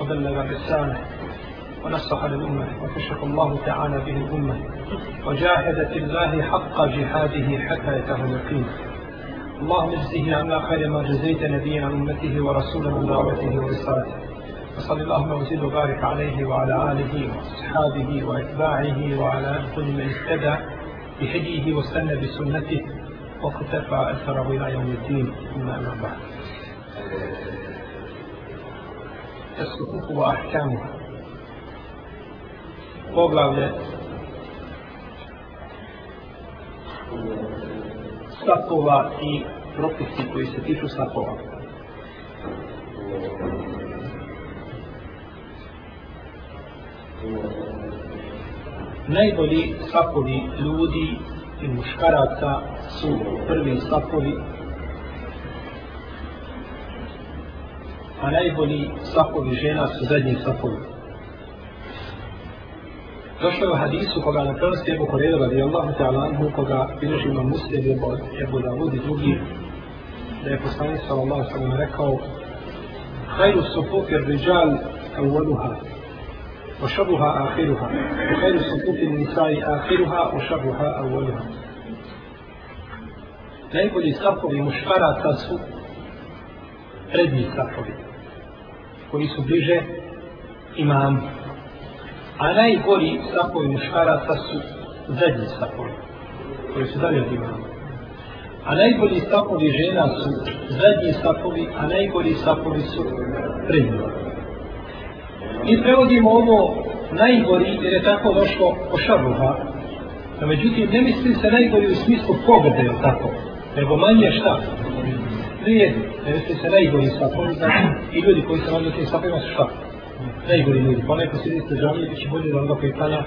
وبلغ الرسالة ونصح للأمة. وكشف الله تعالى به الأمة وجاهد في الله حق جهاده حتى يتاه اليقين. اللهم اجزه عنا خير ما جزيت نبيا عن أمته ورسولا من دعوته ورسالته. وصل اللهم وزد وبارك عليه وعلى آله وأصحابه وأتباعه وعلى كل من اهتدى بهديه واستنى بسنته وكتفى أثره إلى يوم الدين. أما بعد. tesluhu u ahkamu. Poglavlje sapova i propisi koji se tiču sapova. Najbolji sapovi ljudi i muškaraca su prvi sapovi a najbolji safovi žena su zadnji safovi. Došlo je u hadisu koga na prvosti Ebu Horeira radijallahu ta'ala anhu koga bilježi imam muslim Ebu, Ebu Davud i drugi da je poslanik sallallahu sallam rekao Hajru sufufi rijal awwaluha wa šabuha ahiruha wa hajru sufufi nisai ahiruha wa šabuha awwaluha. Najbolji safovi muškaraca su prednji safovi koji su bliže imamu a najgori sapovi muškaraca su zadnji sapovi, koji su dalje od imama. A najbolji sapovi žena su zadnji sapovi, a najgori sapovi su prednji. Mi prevodimo ovo najgori jer je tako došlo po šarruha, no međutim ne misli se najgori u smislu pogrde, je tako, nego manje šta? Vrijedi, ne misli se najgori sapovi, znači i ljudi koji se nalaze tim sapovima su šta? najgori ljudi. Pa neko sidi ste žalije, bit će bolje da onda koji klanja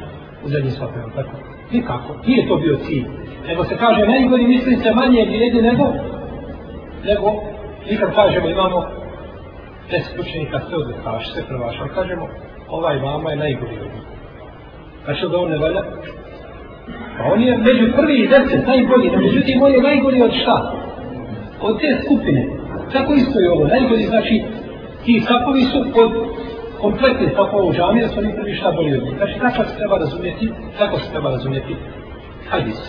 u zadnji sopeo, tako? Nikako. Nije to bio cilj. Nego se kaže, najgori misli se manje vrijedi nego, nego, mi kad kažemo imamo deset učenika, sve odlikaš, sve prvaš, ali kažemo, ovaj vama je najgori ljudi. Znači da on ne valja? Pa on je među prvi i deset, najbolji, no međutim on je najgori od šta? Od te skupine. Tako isto je ovo, Najbolji znači, ti sapovi su od kompletni sapova u džami, da su oni prvi šta bolji od njih. Znači, tako se treba razumjeti, tako se treba razumjeti hadis.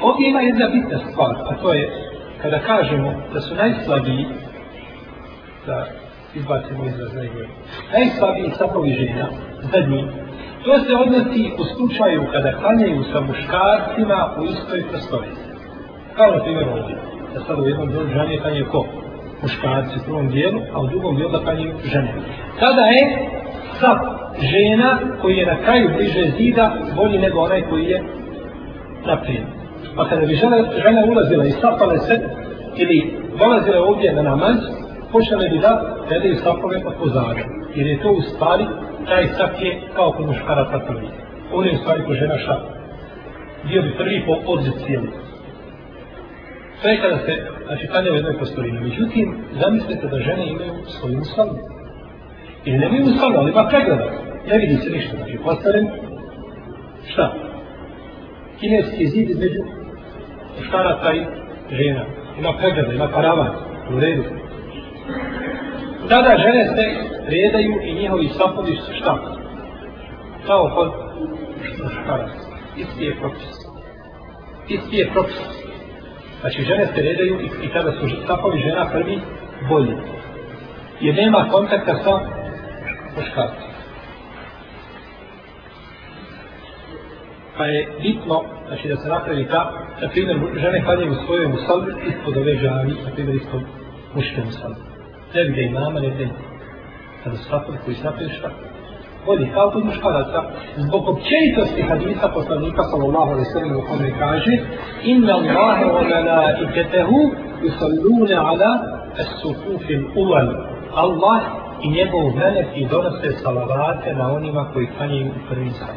Ovdje ima jedna bitna stvar, a to je kada kažemo da su najslabiji, da izbacimo izraz najgore, najslabiji sapovi žena, zadnji, to se odnosi u slučaju kada klanjaju sa muškarcima u istoj prostorici. Kao na primjer ovdje, da sad u jednom dijelu žene klanjaju ko? muškarci u prvom dijelu, a u drugom dijelu da klanjaju žene. Tada je sap žena koji je na kraju bliže zida bolji nego onaj koji je naprijed. Pa kada bi žena, žena ulazila i sapale se ili dolazila ovdje na namaz, počele bi da gledaju sapove od pozadnje. Jer je to u stvari, taj sap je kao kod muškaraca pa prvi. On je u stvari kod žena šta? Bio bi prvi po odzicijelu. To je kada se, znači, kanja u jednoj prostoriji. Međutim, zamislite da žene imaju svoju musalu. Ili ne imaju musalu, ali ima pregleda. Ne vidi se ništa. Znači, postaren, šta? Kineski zid između muškaraca pa i žena. Ima pregleda, ima paravan. U redu. Tada žene se redaju i njihovi sapovi su šta? Kao kod muškaraca. Isti je propis. Isti je propis. Znači žene se redaju i, i kada su sapovi žena prvi bolji. Jer nema kontakta sa muškarcem. Pa je bitno, znači da se napravi ta, na primjer, žene kladnjaju u svojoj musalbi ispod ove žavi, na primjer, ispod muške musalbi. Ne vide imama, ne vide kada su sapovi koji se napravi šta? Bolji, kao kod muškaraca. Zbog općenitosti hadisa poslanika sallallahu alaihi sallam u kome kaže Inna Allahe wa malaiketehu yusallune ala as-sufufil uval. Allah i njegov melek i donose salavate na onima koji klanjaju u prvi sat.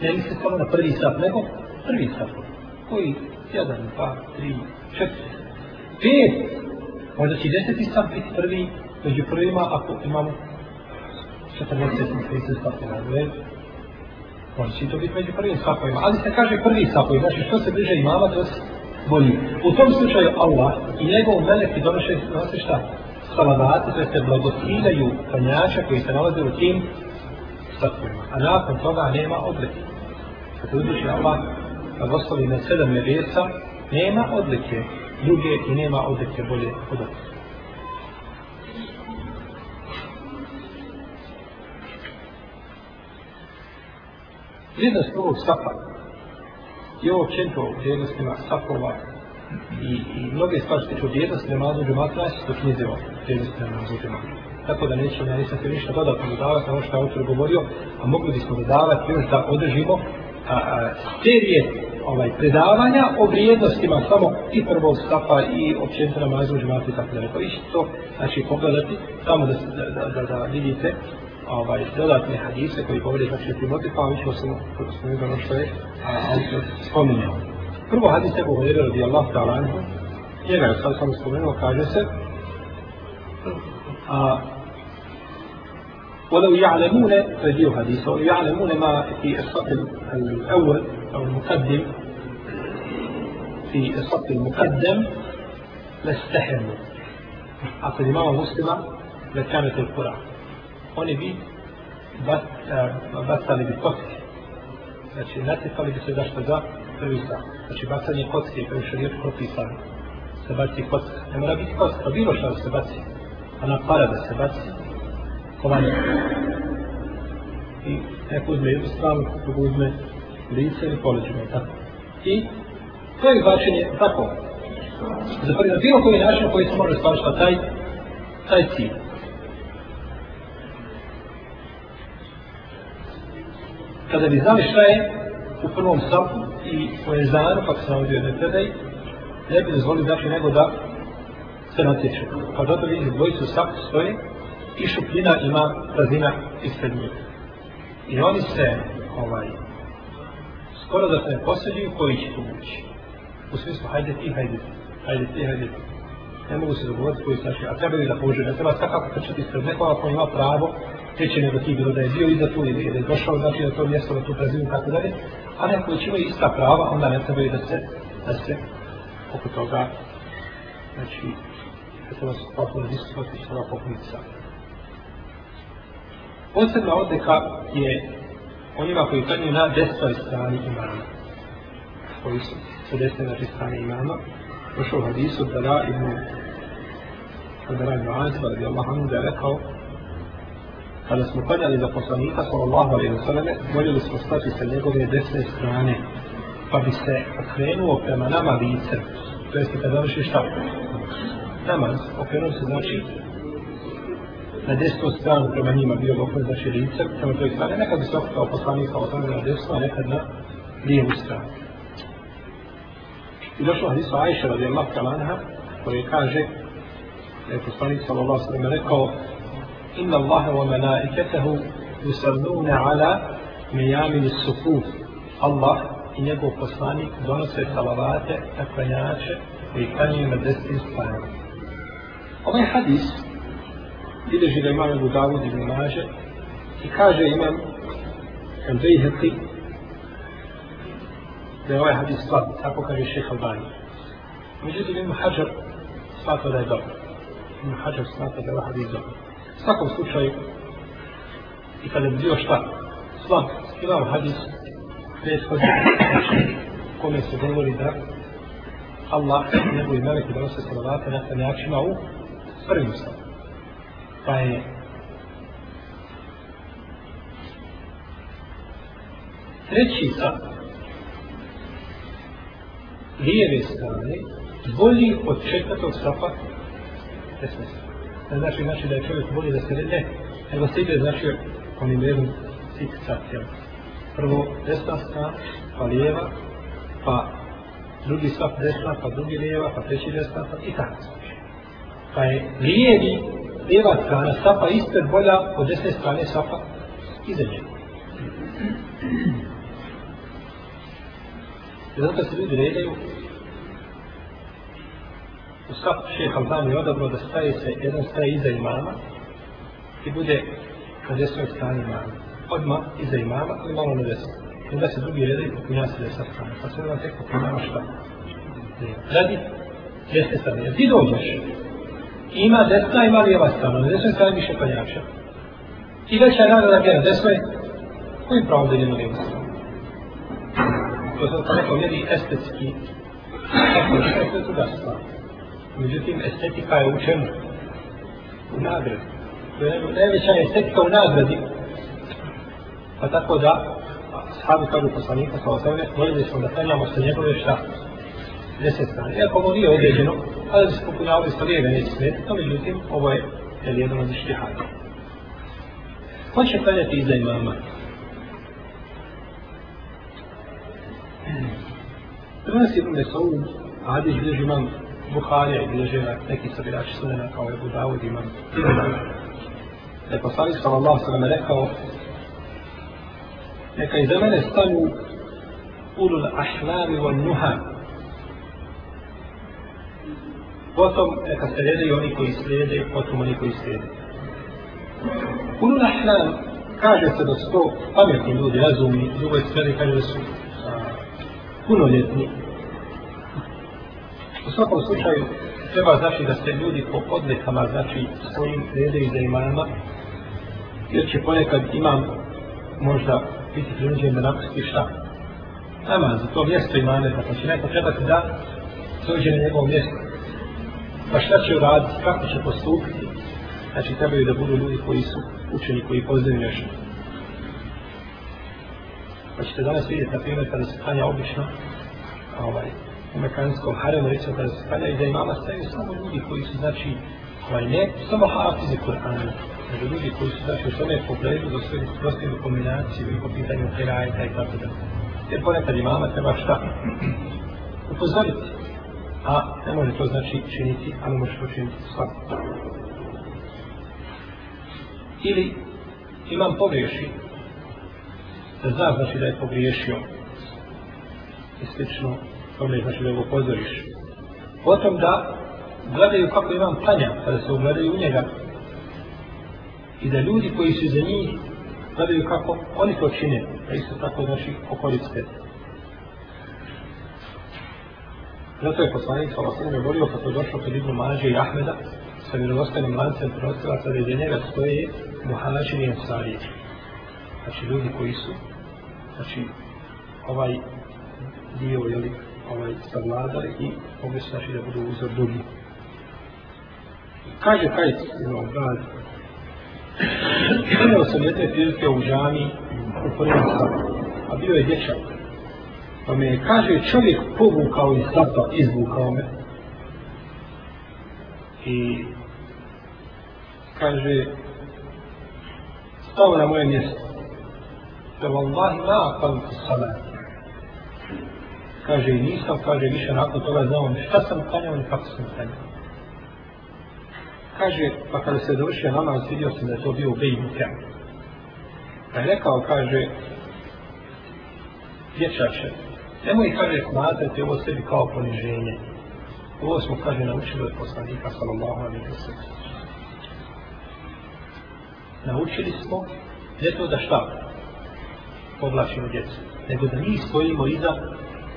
Ne misli samo na prvi sat, nego prvi sat. Koji? Jedan, dva, tri, četiri, pet. Možda će deseti sat biti prvi među prvima ako imamo 40 30 sat. Možda će to biti među prvim sapovima. Ali se kaže prvi sapovi, znači što se bliže imama, to se bolji. U tom slučaju Allah i njegov melek i donoše nose šta? Salavati, to se blagosiljaju kanjača koji se nalaze u tim sapovima. A nakon toga nema odlike. Kad se uzviši Allah, blagoslovi na sedam nebesa, nema odlike druge i nema odreke bolje od odlike. Vrijednost ovog sapa i ovo čento u vrijednostima sapova i, i mnoge stvari što tiču vrijednosti namazu u džematu, nas knjize o vrijednosti namazu u. Tako da nećemo, ja nisam se ništa dodatno dodavati na ono što je autor govorio, a mogli bismo dodavati još da održimo a, a, serije ovaj, predavanja o vrijednostima samo i prvog safa i općenito namazu u džematu i tako da neko ići to, znači pogledati, samo da, da, da, da vidite ovaj, dodatne hadise koji govori znači o Timoti, pa mi ćemo se spomenuti ono što je autor spominjao. Prvo hadise govori radi Allah ta'ala anhu, njega je sad samo spomenuo, kaže se, a, ولو يعلمون فديو حديثه ولو يعلمون ما في الصف الأول أو المقدم في الصف المقدم لاستحموا أقول الإمام مسلم لكانت القرآن oni bi bacali bi kocke. Znači, natjecali bi se zašto za prvi sat. Znači, bacanje kocke je previše riječ propisano. Se baci kocka. Ne mora biti kocka, bilo što da se baci. A na para da se baci. Kovanje. I neko uzme jednu stranu, drugu uzme lice ili poleđeno, tako. I to je značenje tako. Za prvi, na bilo koji način koji se može stvaršati taj, taj cilj. kada bi znali šta je u prvom sapu i u ezanu, kako se navodio jedne predaj, ne bi dozvolili znači nego da se natječu. Pa zato vidi dvojicu sapu stoje i šupljina ima razina ispred njih. I oni se, ovaj, skoro da se ne posjeđuju koji će tu ući. U smislu, hajde ti, hajde ti, hajde ti, hajde ti. Ne mogu se dogovoriti koji znači, a trebaju da pođu, Ne treba svakako trčati ispred nekoga koji ima pravo teče nego ti bilo da je bio iza tu ili da je došao znači na to mjesto na tu prezinu tako dalje, a neko koji imaju ista prava, onda ne trebaju da se, da se oko toga, znači, da treba se potpuno diskutovati što ova sam. Posebna odlika je onima koji klanjuju na desnoj strani imama, koji su sa desne znači strane imama, došao u hadisu da da ibn da da ibn Azba radi Allah anu da je rekao kada smo klanjali za poslanika sallallahu alaihi wa sallame voljeli smo stati sa njegove desne strane, pa bi se okrenuo prema nama lice, to jeste kada vrši šta? Namaz, okrenuo se znači na desnu stranu prema njima bio dokon za širinca, prema toj strani, nekad bi se okupao poslanik sa tamo na desnu, a nekad na lijevu stranu. I došlo hadis o Ajše radi Allah kalanha, koji kaže, je poslanik sa Allah rekao, Inna Allahe wa menaiketahu yusalluna ala mejamini sufuf. Allah i njegov poslanik donose salavate, takvanjače, koji kanje na desnim stranu. Ovaj hadis bilježi da imam Abu Dawud ibn Maže i kaže imam Al-Bayhaqi da je ovaj hadis slab, tako kaže šeha Albani. Međutim, imam Hajar smatra da je dobro. Imam Hajar smatra da je ovaj hadis dobro svakom slučaju i kada bi bio šta slab imamo hadis prethodni kome se govori da Allah njegovi meleki donose salavate na klanjačima u prvim slavu pa je treći sa lijeve strane bolji od četvrtog safa desne strane ne znači znači da je čovjek bolji da se ne, nego se ide znači onim jednom fiksacijom. Prvo desna strana, pa lijeva, pa drugi saf desna, pa drugi lijeva, pa treći desna, pa i tako. Pa je lijevi, lijeva strana safa ispred bolja od desne strane safa iza njega. I zato se ljudi redaju u saf šeha Albani je odabrao da staje se, jedan staje iza imama i bude na desnoj strani imama. Odmah iza imama, ali malo na desnoj. I onda se drugi redaju i popunja se desna strana. Pa se jedan tek popunjava šta? Radi desne strane. Jer ti dođeš, ima desna, ima lijeva strana. Na desnoj strani više panjača. I veća je nagrada gdje na desnoj, koji pravo da idemo lijevu stranu? To sam sam rekao, mjeri estetski, tako je to druga stvar. Međutim, estetika je u čemu? U nagradi. To je najveća estetika u nagradi. Pa tako da, sahabi kažu poslanika sa osvrme, molili smo da klanjamo sa njegove šta? Deset strana. Iako pa ovo nije određeno, ali se popunjavaju sa lijeve neće smetiti, no međutim, ovo je jel, jedan od ištihada. Ko će klanjati iza imama? Prvensi Ibn Mesaud, Adić bilježi imam Buharija i bilježi neki sabirači sunena kao je Budavud imam. Da je poslanik sallallahu sallam rekao neka iza mene stanu ulul ahlami wal nuha. Potom neka slijede i oni koji slijede, potom oni koji slijede. Ulul ahlam kaže se da su to pametni ljudi, razumni, drugoj strani kaže da su punoljetni. U svakom slučaju treba znači da se ljudi po odlikama znači svojim redaju za imama jer će ponekad imam možda biti prinuđen da napusti šta? Nama, za to mjesto imane, pa će neko trebati da dođe na njegovo mjesto. Pa šta će uraditi, kako će postupiti? Znači, trebaju da budu ljudi koji su učeni, koji poznaju nešto. Pa ćete danas vidjeti, na primjer, kada se klanja obično, ovaj, u mekanskom haremu, recimo, kada se klanja i da imama staju samo ljudi koji su, znači, ovaj, ne samo hafize Kur'ana, nego ljudi koji su znači u tome pogledu za svoju prostivnu kombinaciju i po pitanju herajta i tako da. Jer ponekad imama treba šta? Upozoriti. A ne može to znači činiti, a ne može to činiti svako. Ili imam pogriješi, da zna znači da je pogriješio i slično, tome znači da ga upozoriš. Potom da gledaju kako imam planja, kada se ugledaju u njega, i da ljudi koji su za njih gledaju kako oni to čine, a isto tako znači okolice. Zato je poslanik sa Vasilom govorio kako je došlo kod Ibnu Mađe i Ahmeda sa vjerovostanim lancem prenosilaca da je njega stoje Muhađir i ensarije. Znači ljudi koji su znači ovaj dio jeli, ovaj savladali i mogli su znači da budu uzor drugi. Kaže taj Ibn Brad, Imao sam jedne prilike u džami u prvom sabu, a bio je dječak. Pa me kaže, čovjek povukao iz sata, izvukao me. I kaže, stao na moje mjesto. Da vallahi ma akal salat. Kaže, i nisam, kaže, više nakon toga znao šta sam klanjao i kako sam klanjao. Kaže, pa kada se dovršio namaz, vidio sam da je to bio Bej Mukem. Pa je rekao, kaže, dječače, nemoj, kaže, smatrati ovo sebi kao poniženje. Ovo smo, kaže, naučili od poslanika, sallallahu alaihi wa sallam. Naučili smo, ne to da šta povlačimo djecu, nego da mi stojimo iza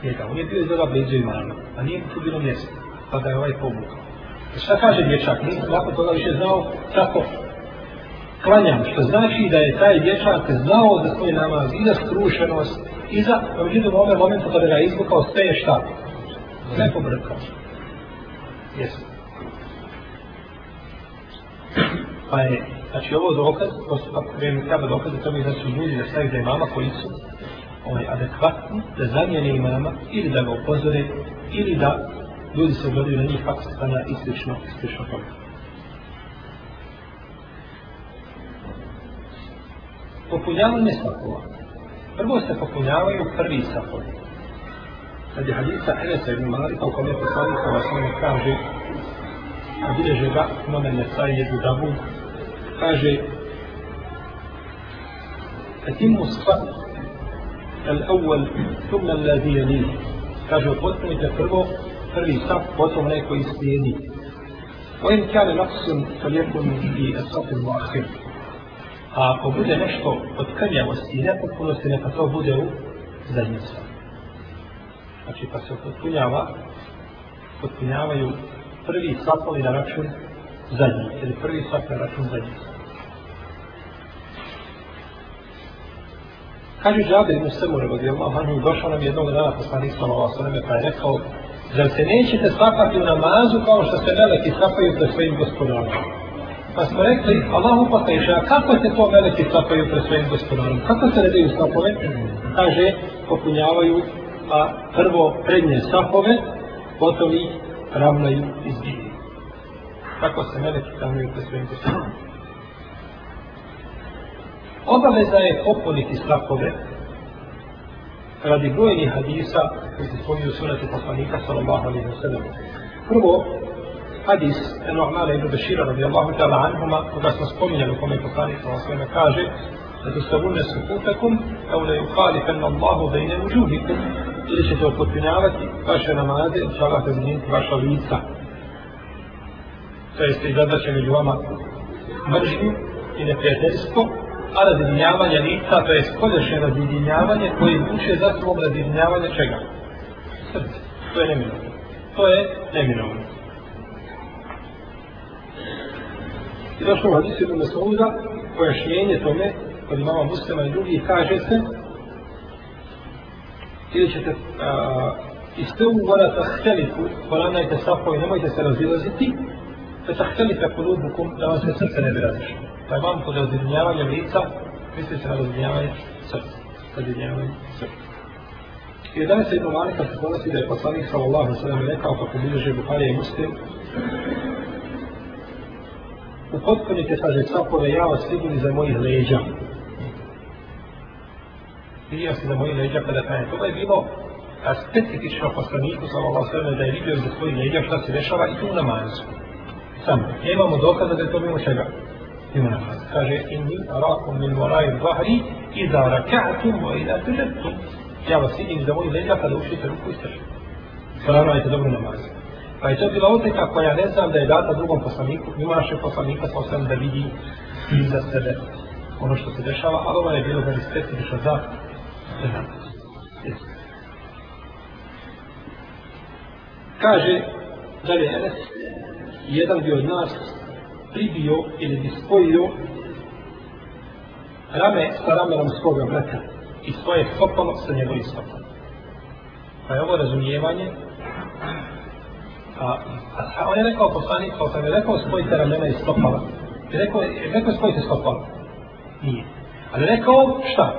njega. On je bio izgleda blizu imana, a nije mu tu bilo mjesto, pa da je ovaj povukao. E šta kaže dječak? Nisam nakon toga više znao kako klanjam. Što znači da je taj dječak znao za svoj namaz i za skrušenost iza, za, pa međutim u ovome momentu kada ga izvukao sve je šta? Sve pobrkao. Jesu. Pa je, znači ovo dokaz, postupak krenu treba dokaz da to mi znači ljudi da stavite da imama koji su ovaj, adekvatni, da zamijene imama ili da ga upozore ili da ljudi se ugledaju na njih kako se stanja i slično, i slično tome. Popunjavanje svakova. Prvo se popunjavaju prvi safovi. je hadisa Enesa ibn Malika u kome poslanik vas ono kaže a bileže ga Nomen Nesaj je Dudavu kaže Etimu sfat الأول ثم je يليه kaže potpunite prvo prvi saf, potom neko koji slijedi. Ovim kane naksun, to lijepo mi i asafil. A ako bude nešto od krnjavosti i nepotpunosti, neka to bude u zadnjem svaku. Znači, pa se potpunjava, potpunjavaju prvi sapovi na račun zadnji, ili prvi sap na račun zadnji. Kaže Džabir ibn Semur, radijallahu anhu, došao nam jednog dana poslanik sallallahu alejhi ve pa je rekao: "Zar se nećete sapati u namazu kao što se meleki sapaju pred svojim gospodarom?" Pa smo rekli, Allahu pa kako se to meleki sapaju pred svojim gospodarom? Kako se redaju daju? Kaže, popunjavaju a prvo prednje sapove, potom ih ravnaju i zbiju. Tako se meleki ravnaju pred svojim gospodarom. Obaveza je popuniti sapove radi brojnih hadisa koji se spominju sunati poslanika sallallahu alaihi wa sallam. Prvo, hadis Nu'mana ibn Bešira radijallahu ta'ala anhuma, koga smo spominjali u kome poslanik sallallahu alaihi wa kaže da tu stavune sukutekum, kao da je uhalifan Allahu bejne uđuhikum, ili ćete opotpunjavati vaše namaze, će Allah te razmijeniti vaša lica. To jeste i zadaće među vama mržnju i neprijateljstvo, a razjedinjavanje lica, to je spolješnje razjedinjavanje koje vuče za svom razjedinjavanje čega? Srce. To je neminovno. To je neminovno. I došlo u hadisu Ibn Mas'uda pojašnjenje tome, kod imama muslima i drugih, kaže se, ili ćete iz te uvora tahteliku, poravnajte safo i nemojte se razilaziti, te tahtelite kulubukum da vam se srce ne bi razišlo. Pa je vam kod razjedinjavanja lica, misli se na razjedinjavanje srca. Razjedinjavanje srca. I danas se Ibn malika se ponosi da je poslanik sallallahu sallam rekao kako bilježe Buharija i Muslim, upotpunite, kaže, sapove, ja vas vidim za mojih leđa. Vidio se za mojih leđa kada kaže, to je bilo a specifično poslaniku sallallahu sallam da je vidio za svojih leđa šta se dešava i tu namazu. Samo, nemamo dokaza da je to bilo čega. Ima namaz. Kaže, inni arakum min moraju zahri za raka'atum wa ila tužetum. Ja vas vidim za mojih leđa kada ušite ruku i strši. Pravilajte dobro namaz. Pa je to bila odlika koja ne znam da je data drugom poslaniku, ima naše poslanika sa osam da vidi iza sebe ono što se dešava, ali ovo je bilo da specifično za namaz. Kaže, dalje Enes, jedan bi od nas pribio ili bi spojio rame sa ramenom svoga brata i svoje stopalo sa njegovim stopalom. Pa je ovo razumijevanje a, a on je rekao poslanik, kao sam je rekao spojite ramena i stopala. Je rekao, je rekao spojite stopala. Nije. Ali je rekao šta?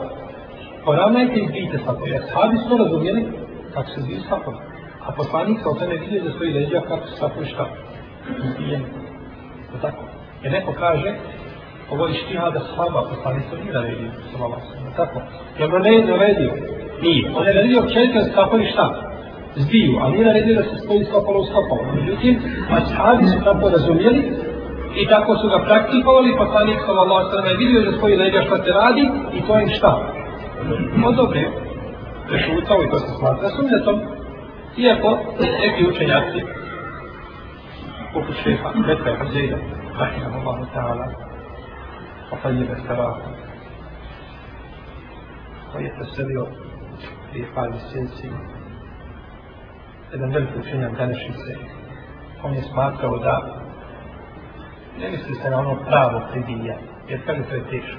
Poravnajte i zbijte stopala. Jer sahabi su to razumijeli kako se zbiju stopala. A poslanik kao sam je vidio za svoji leđa kako se stopala šta? Zbijeni. To tako. Jer neko kaže, ovo je štiha da sahaba poslanik to nije naredio. Tako. Jer on ne je naredio. Nije. On je naredio općenito da stopali šta? Zbiju, ali nije naredio da se spoji stopalo u stopalo. Međutim, ashabi su tako razumijeli i tako su ga praktikovali, pa poslanik sallallahu alejhi ve sellem je vidio da spoji leđa šta se radi i to im šta? Odobrio. Prešutao i to se smatra sunnetom. Iako neki učenjaci poput šeha Bekra Huzeyda, rahimahullahu ta'ala, pa tajjebe staraha, koji je preselio prije par mjeseci jedan veliki učenjak današnjice, on je smatrao da ne misli se na ono pravo pridilja, jer kaže to je teško.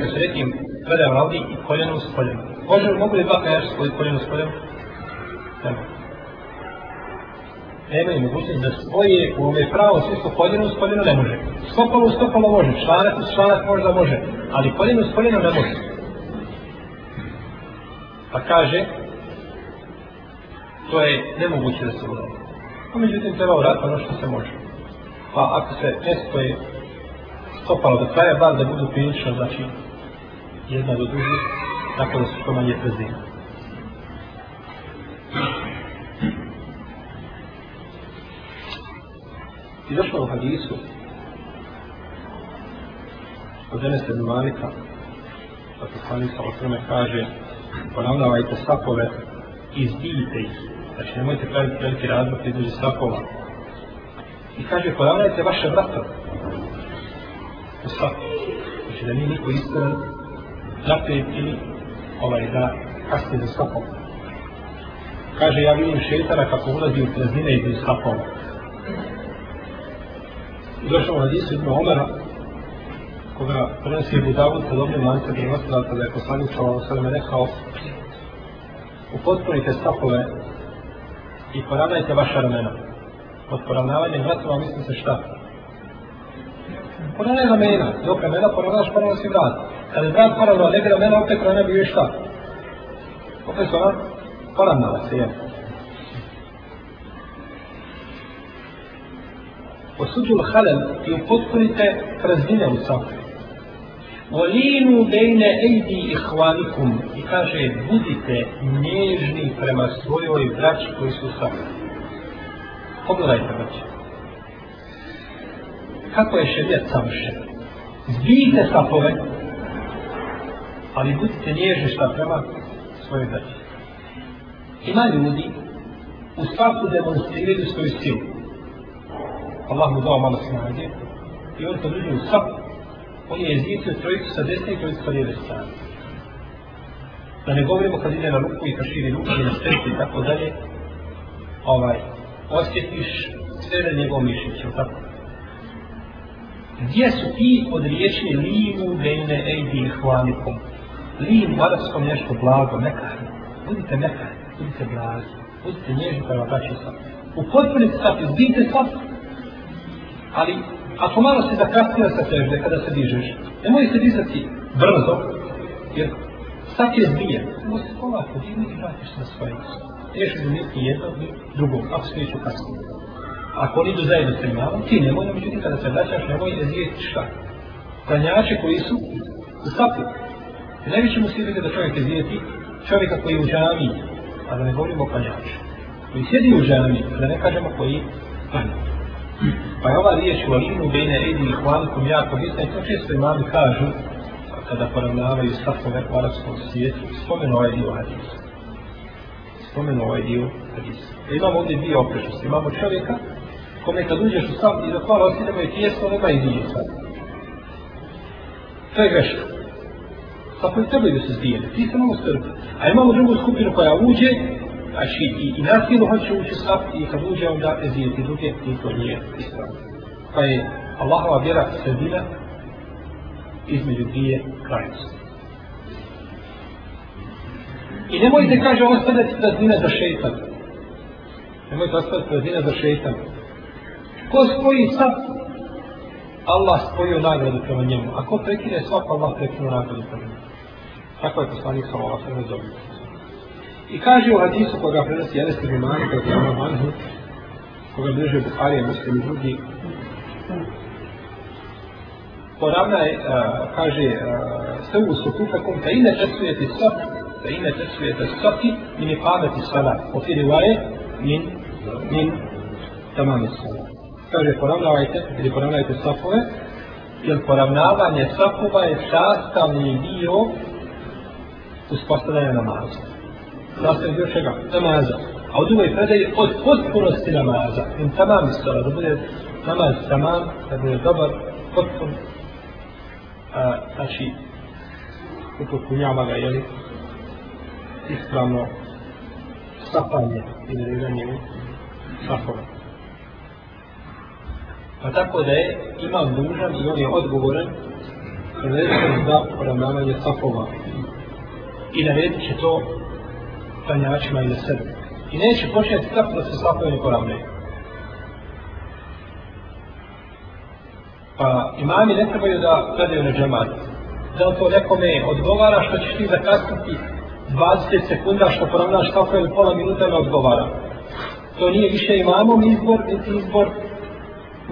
Da se nekim gledam ovdje i koljeno s koljenom. Može li mogu li dva kajaš svoji koljeno s koljenom? Nema. Nema i mogućnost da svoje u ome pravo svisto koljeno s koljeno ne može. Stopalo stopalo može, članak s članak možda može, ali koljeno s koljeno ne može. Pa kaže, to je nemoguće da se uradi. A međutim, treba uraditi ono što se može. Pa ako se mjesto je stopalo do kraja, bar da budu prilično, znači, jedna do druge, tako da su što manje prezina. I došlo u hadisu od Enes ibn Malika da poslanik sa osrme kaže ponavljavajte sapove i zbijte ih. Znači nemojte praviti veliki razlog između sapova. I kaže ponavljajte vaše vrata u sapu. Znači da nije niko iskren naprijed ili ovaj da kasni za sapom. Kaže ja vidim šetara kako ulazi u praznine iz sapova. I došao u hadisu Ibn Omara, koga prenosi Abu Dawud sa dobrim lancem prenosilaca da je poslanik sallallahu alejhi ve rekao upotpunite stopove i poravnajte vaša ramena. Pod poravnavanjem vratova misli se šta? Poravnaj ramena, dok ramena poravnaš poravno si vrat. Kad je vrat poravnao, ne bi ramena, opet ramena bio šta? Opet su ona poravnala se, jel? Osuđu halal i upotpunite praznine u safu. Volinu bejne ejdi ihvanikum i kaže budite nježni prema svojoj braći koji su sa Pogledajte braći. Kako je šedjet savršen? Zbijte sapove, ali budite nježni šta prema svojoj braći. Ima ljudi u svaku demonstriraju svoju silu. Allah mu dao malo snage i on to ljudi u svaku on je jezicio trojicu sa desne i trojicu sa lijeve strane. Da ne govorimo kad ide na ruku i kad širi ruku i na srce i tako dalje, ovaj, osjetiš sve na njegov mišić, ili tako? Gdje su ti od riječi limu bejne ejdi hvalikom? Lim u arabskom nešto blago, mekani. Budite mekani, budite blagi, budite nježni prema braći sa. U potpuni sad izbite sad, ali ako malo se zakasnio sa sežde kada se dižeš, nemoj se dizati brzo, jer sad je zmije. Ovo se polako digni i vratiš na svoje mjesto. Teško da niti jedno, i drugo, ako se neću kasnije. Ako oni idu zajedno s imanom, ti nemoj, međutim, kada se vraćaš, nemoj ne zijeti šta. Klanjače koji su u sapu. Najveće mu sviđa da čovjek je čovjeka koji je u džami, a da ne govorimo o klanjaču. Koji sjedi u džami, da ne kažemo koji klanja. Pa je ova riječ u alimu bejne redi i hvalikom jako bitna i to često imami kažu kada poravnavaju safove u arabskom svijetu, spomenu ovaj dio hadisa. Spomenu ovaj dio hadisa. E imamo ovdje dvije oprečnosti. Imamo čovjeka kome kad uđeš u saf i dok malo osinemo i tijesno, nema i dvije sad. To je greška. Tako Safovi trebaju da se zdijene, ti se mogu strpiti. A imamo drugu skupinu koja uđe Znači, i, i nasilu hoće ući u i kad uđe onda ezijeti druge i to nije ispravno. Pa je Allahova vjera sredina između dvije krajnosti. I nemojte, kaže, ostavljati praznine za šeitan. Nemojte ostavljati praznine za šeitan. Ko spoji sad, Allah spojio nagradu prema njemu. A ko prekine saf, Allah prekine nagradu prema njemu. Tako je poslanik sa Allah, sve ne zovite. I kaže u hadisu koga prenosi Enes ibn Malik od Imam Anhu, koga bliže Buharija, muslim i drugi, poravna je, a, kaže, sve u sukufakom, da ine tesujete sop, da ine tesujete sopi, min je pameti salat. O fi rivaje, min, min tamami salat. Kaže, poravnavajte, ili poravnavajte sopove, jer poravnavanje sopova je sastavni dio uspostavljanja namaza sastavni dio čega? Namaza. A u drugoj predaji od potpunosti namaza. In tamam istala, da bude namaz tamam, da bude dobar, potpun. A, znači, upotpunjava ga, jeli, ispravno stapanje ili rezanje u safove. Pa tako da je imam dužan i on je odgovoran prvenstveno za poravnavanje safova. I naredit će to klanjačima i na sebi. I neće početi tako da se slapovi ne. Pa imami ne trebaju da gledaju na džemat. Da to nekome odgovara što ćeš ti zakasniti 20 sekunda što poravnaš kako ili pola minuta ne odgovara. To nije više imamom izbor, niti izbor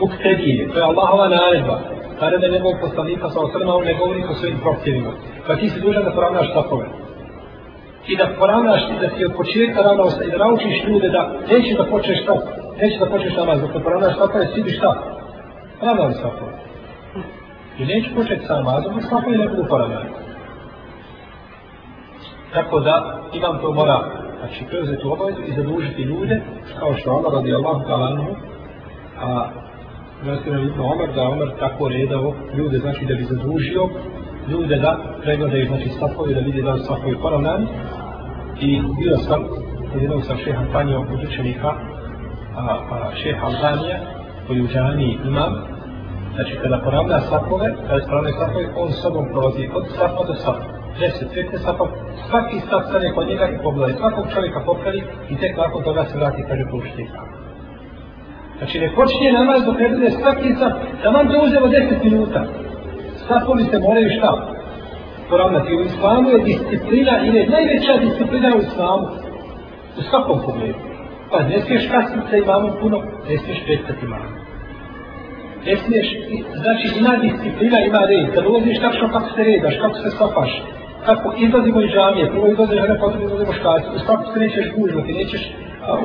muktedije. To je Allahova naredba. Naredba njegovog poslanika sa osrma, on ne govori po svojim prohtjevima. Pa ti si dužan da poravnaš takove i da poravnaš i da ti od početka ravnao se i da naučiš ljude da neće da počneš šta, neće da počneš namaz, dok te poravnaš svakove, je, bi šta? Ravnao se tako. I neće početi sa namazom, dok svakove ne budu poravnani. Tako da imam to mora znači preuzeti obavezu i zadužiti ljude, kao što Allah radi Allah kalanu, a Vesira Ibn Omer, da Omer tako redao ljude, znači da bi zadužio ljude da pregledaju, znači safovi, da vidi da su safovi poravnani. I bio sam, jednog sam šeha Antanija od učenika, a, a šeha Albanija, koji u džani imam, znači kada poravna sapove, kada je poravna sapove, on sobom prolazi od sapa do sapa. 10, 15 sapa, svaki sap stane kod njega i pogledaj, svakog čovjeka popravi i tek nakon toga se vrati, kaže, pušti Znači ne počinje namaz dok ne bude svaki sat, da vam to uzelo 10 minuta. Sapovi se moraju šta? Poravnati. U islamu je disciplina i je najveća disciplina u islamu. U svakom pogledu. Pa ne smiješ kasniti sa imamom puno, ne smiješ prestati imamom. Ne smiješ, znači ima disciplina, ima red. Kad ulaziš tačno kako se redaš, kako se stopaš, kako izlazimo iz džamije, prvo izlaze žene, potom izlaze muškarci, u svakom se nećeš gužvati, nećeš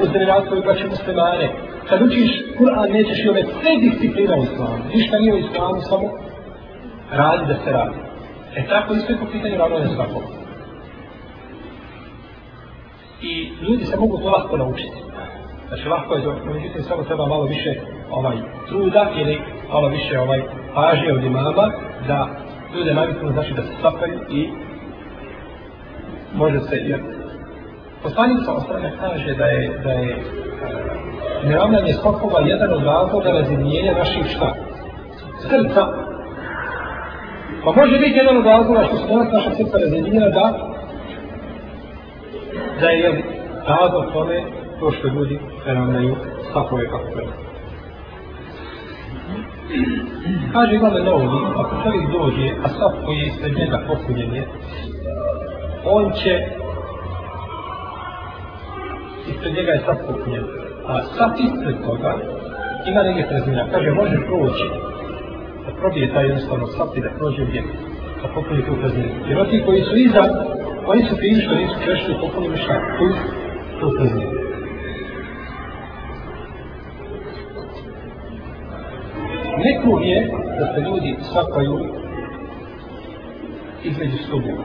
uzdravljati svoju braću muslimane. Kad učiš Kur'an, nećeš i ove sve disciplina u islamu. Ništa nije u islamu, samo radi da se radi. E tako isto je po pitanju radove svakog. I ljudi se mogu to lahko naučiti. Znači lahko je to, međutim samo treba malo više ovaj truda ili malo više ovaj pažnje od imama da ljude naviknu znači da se sapaju i može se jer Poslanik sa osrame kaže da je, da je eh, neravnanje stopova jedan od razloga razinijenja naših šta? Srca. Pa može biti jedan od razloga što se danas naša srca razjedinjena da da je razlog tome to što ljudi neravnaju stopove kako treba. Kaže Ivan Novi, ako čovjek dođe, a stop koji je ispred njega popunjen je, on će ispred njega je sad popunjen. A sad ispred toga ima neke prezmina. Kaže, može proći da probije taj jednostavno sad i da prođe gdje da popuni tu prazninu. Jer oni koji su iza, oni su krivi što nisu prešli popuni šta? Tu, tu prazninu. Nekog je da se ljudi sapaju između stubova.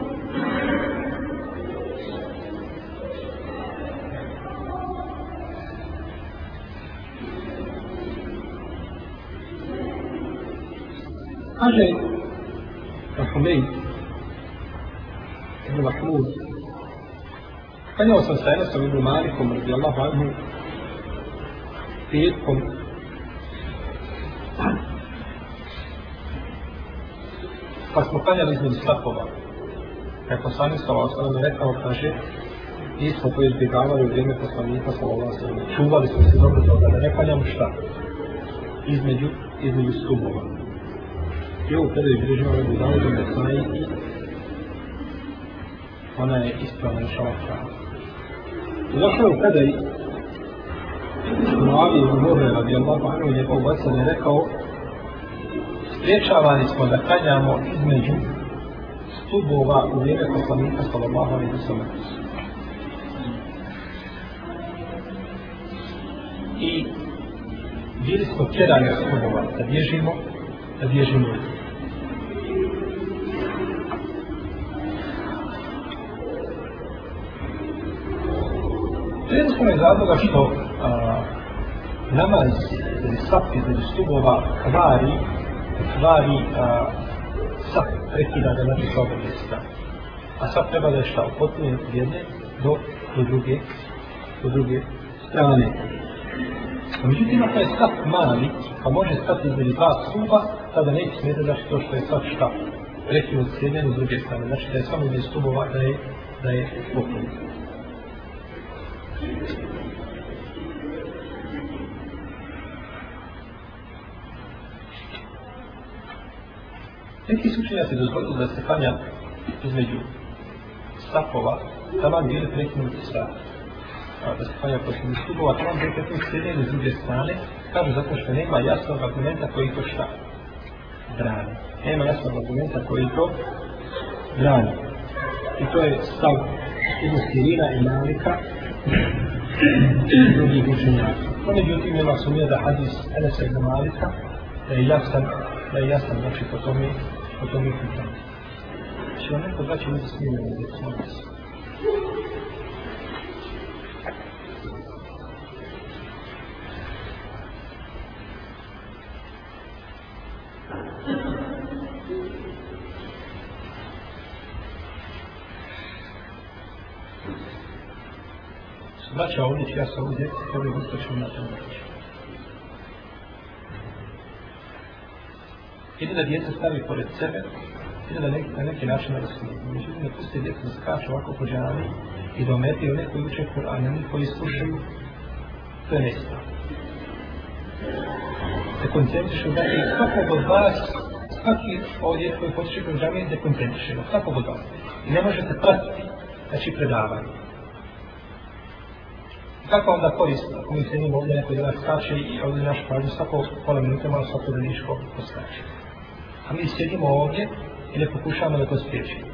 Kaže Rahumej Ibn Mahmud Kanjao sam sa Enesom Ibn Malikom radi Allahu anhu petkom pa smo kanjali između slapova kako sami sa osnovno rekao kaže i smo to izbjegavali u vrijeme poslanika sa ovlastom čuvali smo se dobro toga da ne kanjamo šta? Između između stubova i ovu predaju bilježima Rebu Davudu Nesai i ona je ispravna i šala strana. Došao u predaj Muavi i Muhore radi Allahu Anu i njegov bacan je rekao spriječavani smo da kanjamo između stubova u vrijeme poslanika sallallahu alaihi sallam. I bili smo tjerani stubova da bježimo, da bježimo jednostavno iz razloga što a, namaz ili sap između stubova kvari, kvari a, sap prekida da znači sa oba mjesta. A sap treba da je šta upotpunjen od jedne do, do druge, do druge strane. A međutim, ako je sap mali, pa može stati između dva stuba, tada neće smjeti znači to što je sap šta prekinut s jedne do druge strane. Znači da je samo između stubova da je, da je upotpunjen. Neki su učenjaci dozvolili da se klanja između stafova, tamo gdje je prekinuti sa da se klanja posljednji stupova, tamo gdje je prekinuti s jedne iz druge strane, kažu zato što nema jasnog argumenta koji to šta brani. Nema jasnog argumenta koji to brani. I to je stav Ibn Sirina i Malika drugih učenjaka. Pa no, međutim, ima sumnje da hadis Enes ibn Malika da je jasan, da je jasan, znači, po tome, po tome pitanju. Će vam znači, neko daći mi smije na djecu, molim. Braća ovdje ću ja sa ovdje, tebe ustaću na tom reći. Ili da djeca stavi pored sebe, ili da neki, na neki način razsmije. Međutim, da pusti djeca da skaču ovako po džani i da ometi one koji uče Kur'an, oni koji slušaju, to je nestavno. Se koncentrišu, znači, svakog od vas, svaki ovdje koji hoće kroz džami, se koncentriše, svakog od vas. I ne možete pratiti, znači predavanje kako onda korist, ako mi se njim ovdje neko jedan skače i ovdje naš pažnje svako pola minuta malo svako da niško poskače. A mi sjedimo ovdje i ne pokušavamo da to spriječimo.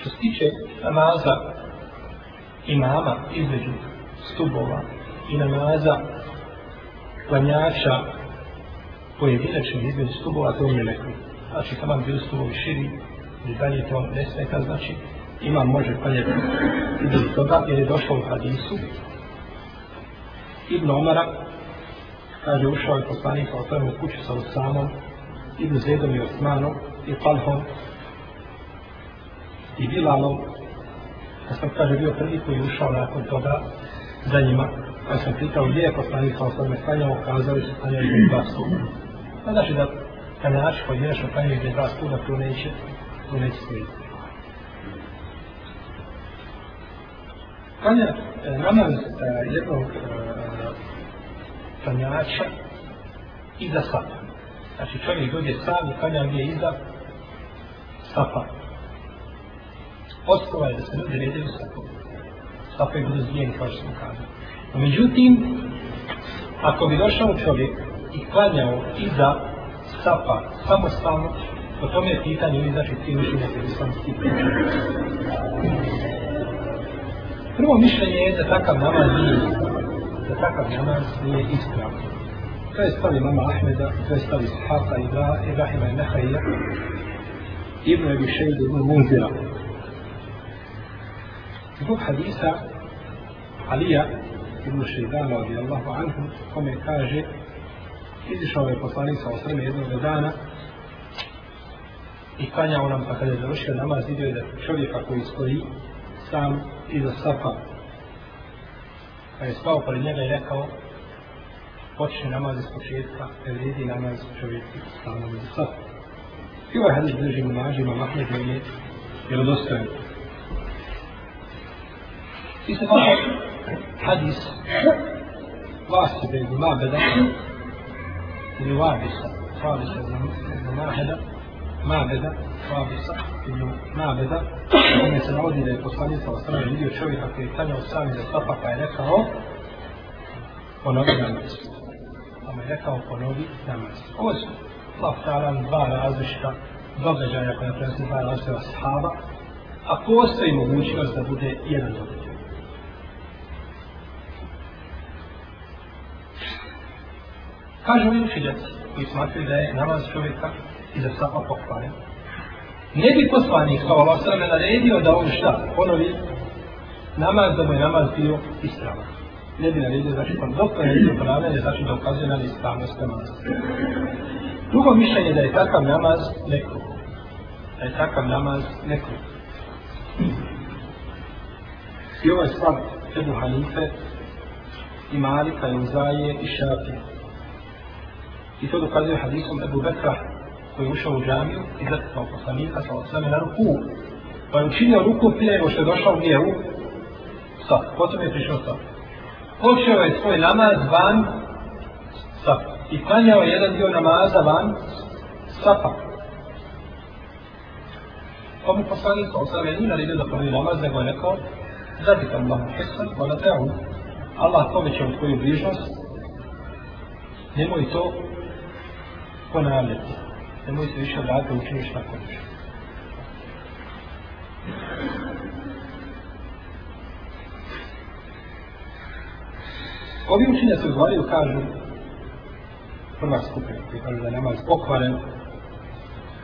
Što se tiče namaza imama između stubova i namaza klanjača pojedinačnih između stubova, to nije neko. Znači, tamo bili stubovi širi, ili dalje to ne smeta, znači, ima može klanjati između toga, jer je došlo u hadisu. Ibn Omara, kaže, ušao je poslanik sa otvorenom kuću sa Osamom, Ibn Zedom i Osmanom, i Talhom, i Bilalom, ja sam, kaže, bio prvi koji je ušao nakon toga za njima, kad sam pitao gdje je poslanik sa osnovne klanjao, kazali su klanjao između dva studa. Pa znači da klanjači pojedinačno klanjao između dva studa, tu neće, tu neće slijediti. Klanja, e, namaz e, jednog e, klanjača iza sapa. Znači čovjek dođe sam i klanja gdje iza sapa. Osnova je da se ljudi redaju sapu. Sapa je budu zvijeni, kao što smo kazali. Međutim, ako bi došao čovjek i klanjao iza sapa samostalno, po tome je pitanje ili znači ti mišljenja koji islamski Prvo mišljenje je da takav namaz nije da takav namaz nije ispravno. To je stavi mama Ahmeda, to je stavi Sahaka Ibrahima i Nehaija, Ibn Ebi Šeid ibn Munzira. Zbog hadisa Alija Ibn Šeidan radijallahu anhu kome kaže izišao je poslanik sa osrme jednog dana i klanjao nam pa kada je završio namaz vidio je da čovjeka koji stoji sam iza safa pa je spao pored njega i rekao počne namaz iz početka ne vredi namaz čovjeka samom iza safa i ovaj hadis drži mu nažima Mahmed je vjerodostojan isto tako hadis Vasib ibn Mabeda ili Vabisa Vabisa ibn Maheda Mabeda Vabisa ibn Mabeda kome se navodi da je poslanica od strane vidio čovjeka koji je klanjao sami za sapa pa je rekao ponovi namaz pa je rekao ponovi namaz ovo su Allah dva različita događaja koja prenosi dva različita sahaba a postoji mogućnost da bude jedan događaj Kažu mi učitelji koji smatruju da je namaz čovjeka i za sapa pokvaren. Ne bi poslanik kao Allah sve me naredio da on šta ponovi namaz da mu je namaz bio ispravan. Ne bi naredio, znači on dok je bio pravan, znači da ukazuje na ispravnost namaza. Drugo mišljenje da je takav namaz nekog. Da je takav namaz nekog. I ovo je stav Ebu Hanife i Malika i Uzaje i Šafije. I to dokazuje hadisom Ebu Bekra koji je ušao u džamiju i zatekao poslanika sa osame na ruku. Pa je učinio ruku prije nego što je došao u u sa, Potom je prišao sa. Počeo je svoj namaz van sa I klanjao je jedan dio namaza van safa. Pa mu poslanik sa osame nije naredio da prvi namaz, nego je rekao zatikam vam hesan, vala te'u. Allah povećao tvoju bližnost, nemoj to ponavljati. Nemoj se više vratiti da učiniš tako nešto. Ovi učinjaci u Zvariju kažu, prva skupina koji kažu da je namaz pokvaren,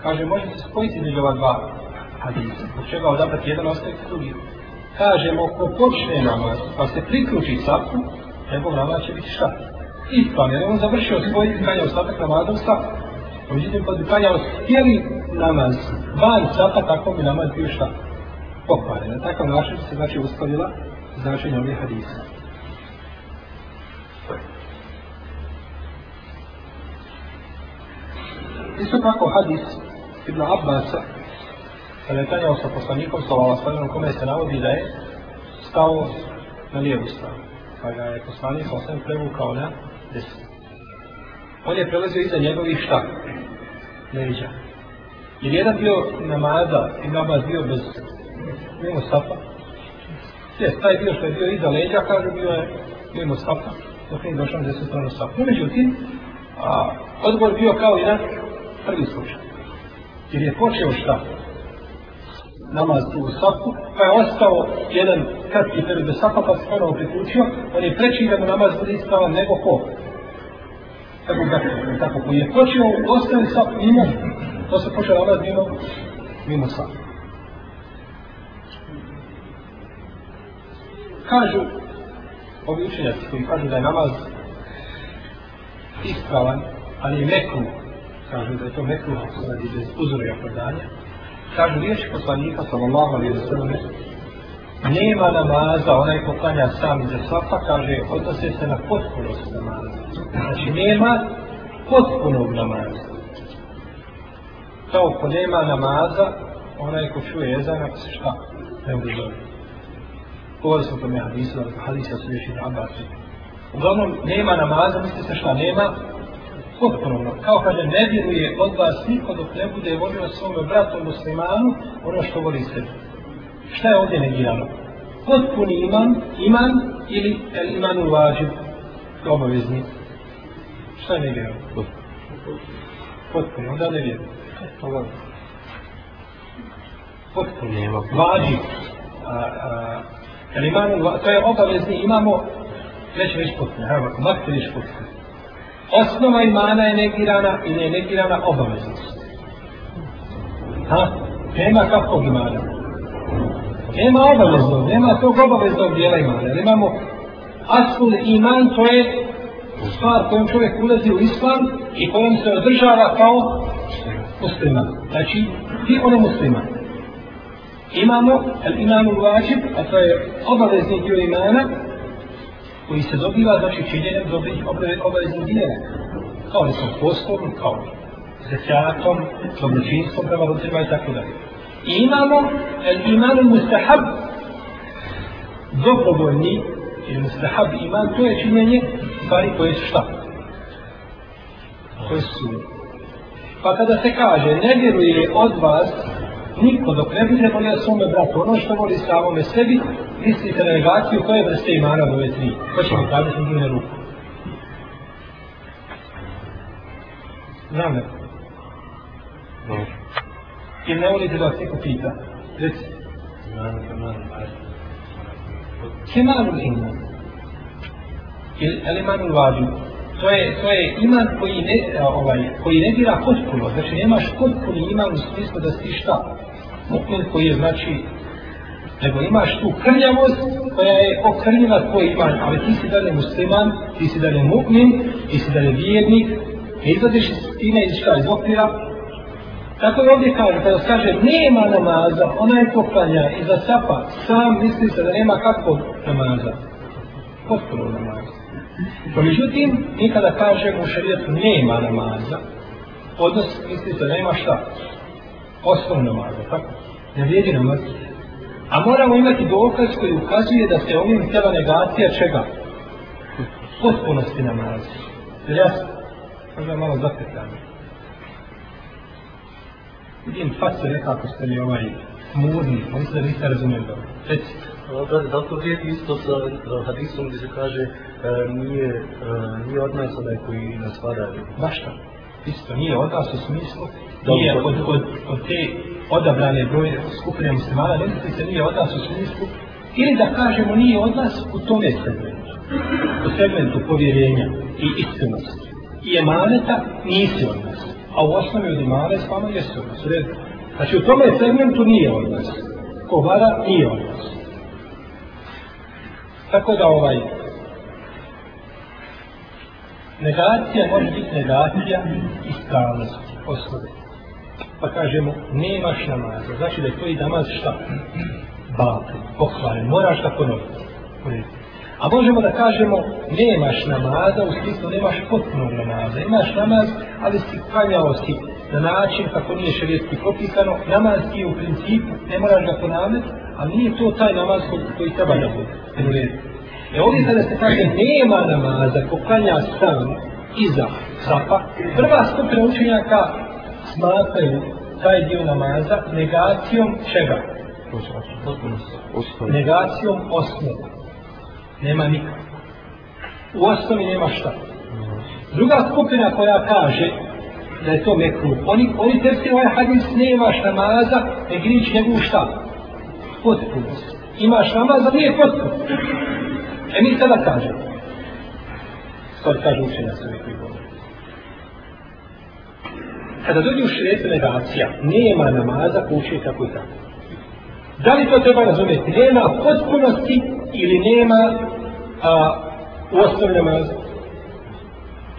kaže može se spojiti među ova dva hadisa, zbog čega odabrati jedan ostaviti drugi. Kažemo, ko počne namaz, pa se priključi sapu, njegov namaz će biti šta? Ispan, jer on završio svoj kanja ostatak namazom sa. Međutim, kad pa bi kanjao cijeli namaz, van sata, tako bi namaz bio šta? Pokvaren. Na takav način se znači uskladila značenje ovih hadisa. Isto tako hadis Ibn Abbasa, kada je tanjao sa poslanikom, sa Allah sallam, kome se navodi da je stao na lijevu stranu. Pa ga je poslanik sa osam prevukao na desilo. On je prelazio iza njegovih šta? Leđa. Jer jedan bio namaza, i namaz bio bez mimo safa. Sve, taj dio što je bio iza leđa, kaže, bio je mimo safa, dok nije došao na desu stranu safa. No, međutim, a, odgovor bio kao jedan prvi slučaj. Jer je počeo šta? Namaz u safu, pa je ostao jedan kratki period do safa, pa se ponovo priključio, on je preći da mu namaz bude ispravan nego ko? Ebu Bekr, tako, koji je počeo ostaviti safu imam, to se počeo namaz mimo, mimo safu. Kažu, ovi učenjaci koji kažu da je namaz ispravan, ali je mekru, kažu da je to mekru, mekruh radi bez uzora i opravdanja, kažu riječi poslanika sallallahu alaihi wa sallam nema namaza, onaj ko klanja sam iza safa, kaže, odnose se na potpunost namaza. Znači, nema potpunog namaza. Kao ko nema namaza, onaj ko čuje jezan, ako se šta, ne bude. Govorili smo tome hadisu, da hadisa su još i na Uglavnom, nema namaza, misli se šta nema, potpuno, kao kaže, ne vjeruje od vas niko dok ne bude volio svome bratu muslimanu ono što voli sebi. Šta je ovdje negirano? Potpuni iman, iman ili el iman u vađib, obavezni. Šta je negirano? Potpuni, onda ne vjerujem. Potpuni, vađib. El iman u vađib, to je obavezni, imamo, neće već potpuni, evo, makte već potpuni osnova imana je negirana ili je negirana obaveznost. Ha? Nema kakvog imana. Nema obavezno, nema tog obaveznog dijela imana. Jer imamo asul iman, to je stvar kojom čovjek ulazi u islam i kojom se održava kao musliman. Znači, ti on je musliman. Imamo el imanu vađib, a to je obavezni dio imana, koji se dobiva, znači činjenjem dobrih obaveznih dijela. Kao li sam postom, kao zekatom, dobročinstvom prema roditeljima i tako dalje. I imamo el imanu mustahab, dobrovoljni, ili mustahab iman, to je činjenje stvari koje su šta? Koje su Pa kada se kaže, ne vjeruje od vas niko dok ne bude volio svome bratu ono što voli samome sebi, mislite na negaciju koje vrste imana ove tri. Ko će mi kazati na drugine ruku? Znam ne jer ne volite da vas neko pita? Reci. Kemalul iman. Ili elimanul vađu. To je, to je iman koji ne, ovaj, koji ne dira potpuno. Znači nemaš potpuni iman u smislu da si šta? Mu'min koji je znači nego imaš tu krnjavost koja je okrnjiva tvoj iman, ali ti si dalje musliman, ti si dalje mu'min, ti si dalje vijednik, ne izlaziš iz time iz šta iz okvira. Tako je ovdje kaže, pa kada kaže nema namaza, ona je poklanja za sapa, sam misli se da nema kakvog namaza. Potpuno namaza. Pa međutim, mi kada kažemo u šarijetu nema namaza, odnos misli se da nema šta? Osnovno namaza, tako? Ne vrijedi namaz. A moramo imati dokaz koji ukazuje da se ovim htjela negacija čega? Potpunosti namaza. Jer jasno? Možda malo zapetljamo. Vidim facu nekako ste mi ovaj murni, on se da niste razumijeli dobro. Recite. Da, da to vrijedi isto sa uh, hadisom gdje se kaže uh, nije, uh, nije od nas onaj koji nas vara. Baš to. Isto nije od nas u smislu, nije od, od, od te odabrane broje skupine muslimana, ne se nije od nas u smislu, ili da kažemo nije od nas u tome segmentu. U segmentu povjerenja i iskrenosti. I emaneta nisi od nas. A u osnovi od imana s vama jesu od nas. Znači u tome segmentu nije od nas. Ko vara nije od nas. Tako da ovaj negacija može biti negacija i ispravnosti osnove. Pa kažemo, nemaš namaza. Znači da je tvoj namaz šta? Batel, pokvaren. Moraš da ponoviti. A možemo da kažemo, nemaš namaza, u smislu nemaš potpunog namaza. Imaš namaz, ali si klanjao si na način kako nije šarijetski propisano. Namaz ti u principu, ne moraš ga ponavljati, ali nije to taj namaz koji treba da bude. E ovdje kada se kaže nema namaza ko klanja sam iza sapa, prva skupina učenjaka smatraju taj dio namaza negacijom čega? Negacijom osnova. Nema nikak. U osnovi nema šta. Druga skupina koja kaže da je to mekru, oni, oni tepsi ovaj hadis nemaš namaza, ne grič njegovu šta? Potpunost. Imaš namaza, nije potpunost. E mi sada kažemo. Stvari kažu učenja se uvijek govori. Kada dođe u šrijetu negacija, nema namaza kuće učuje i tako. Da li to treba razumjeti? Nema potpunosti ili nema a, u osnovi namaza?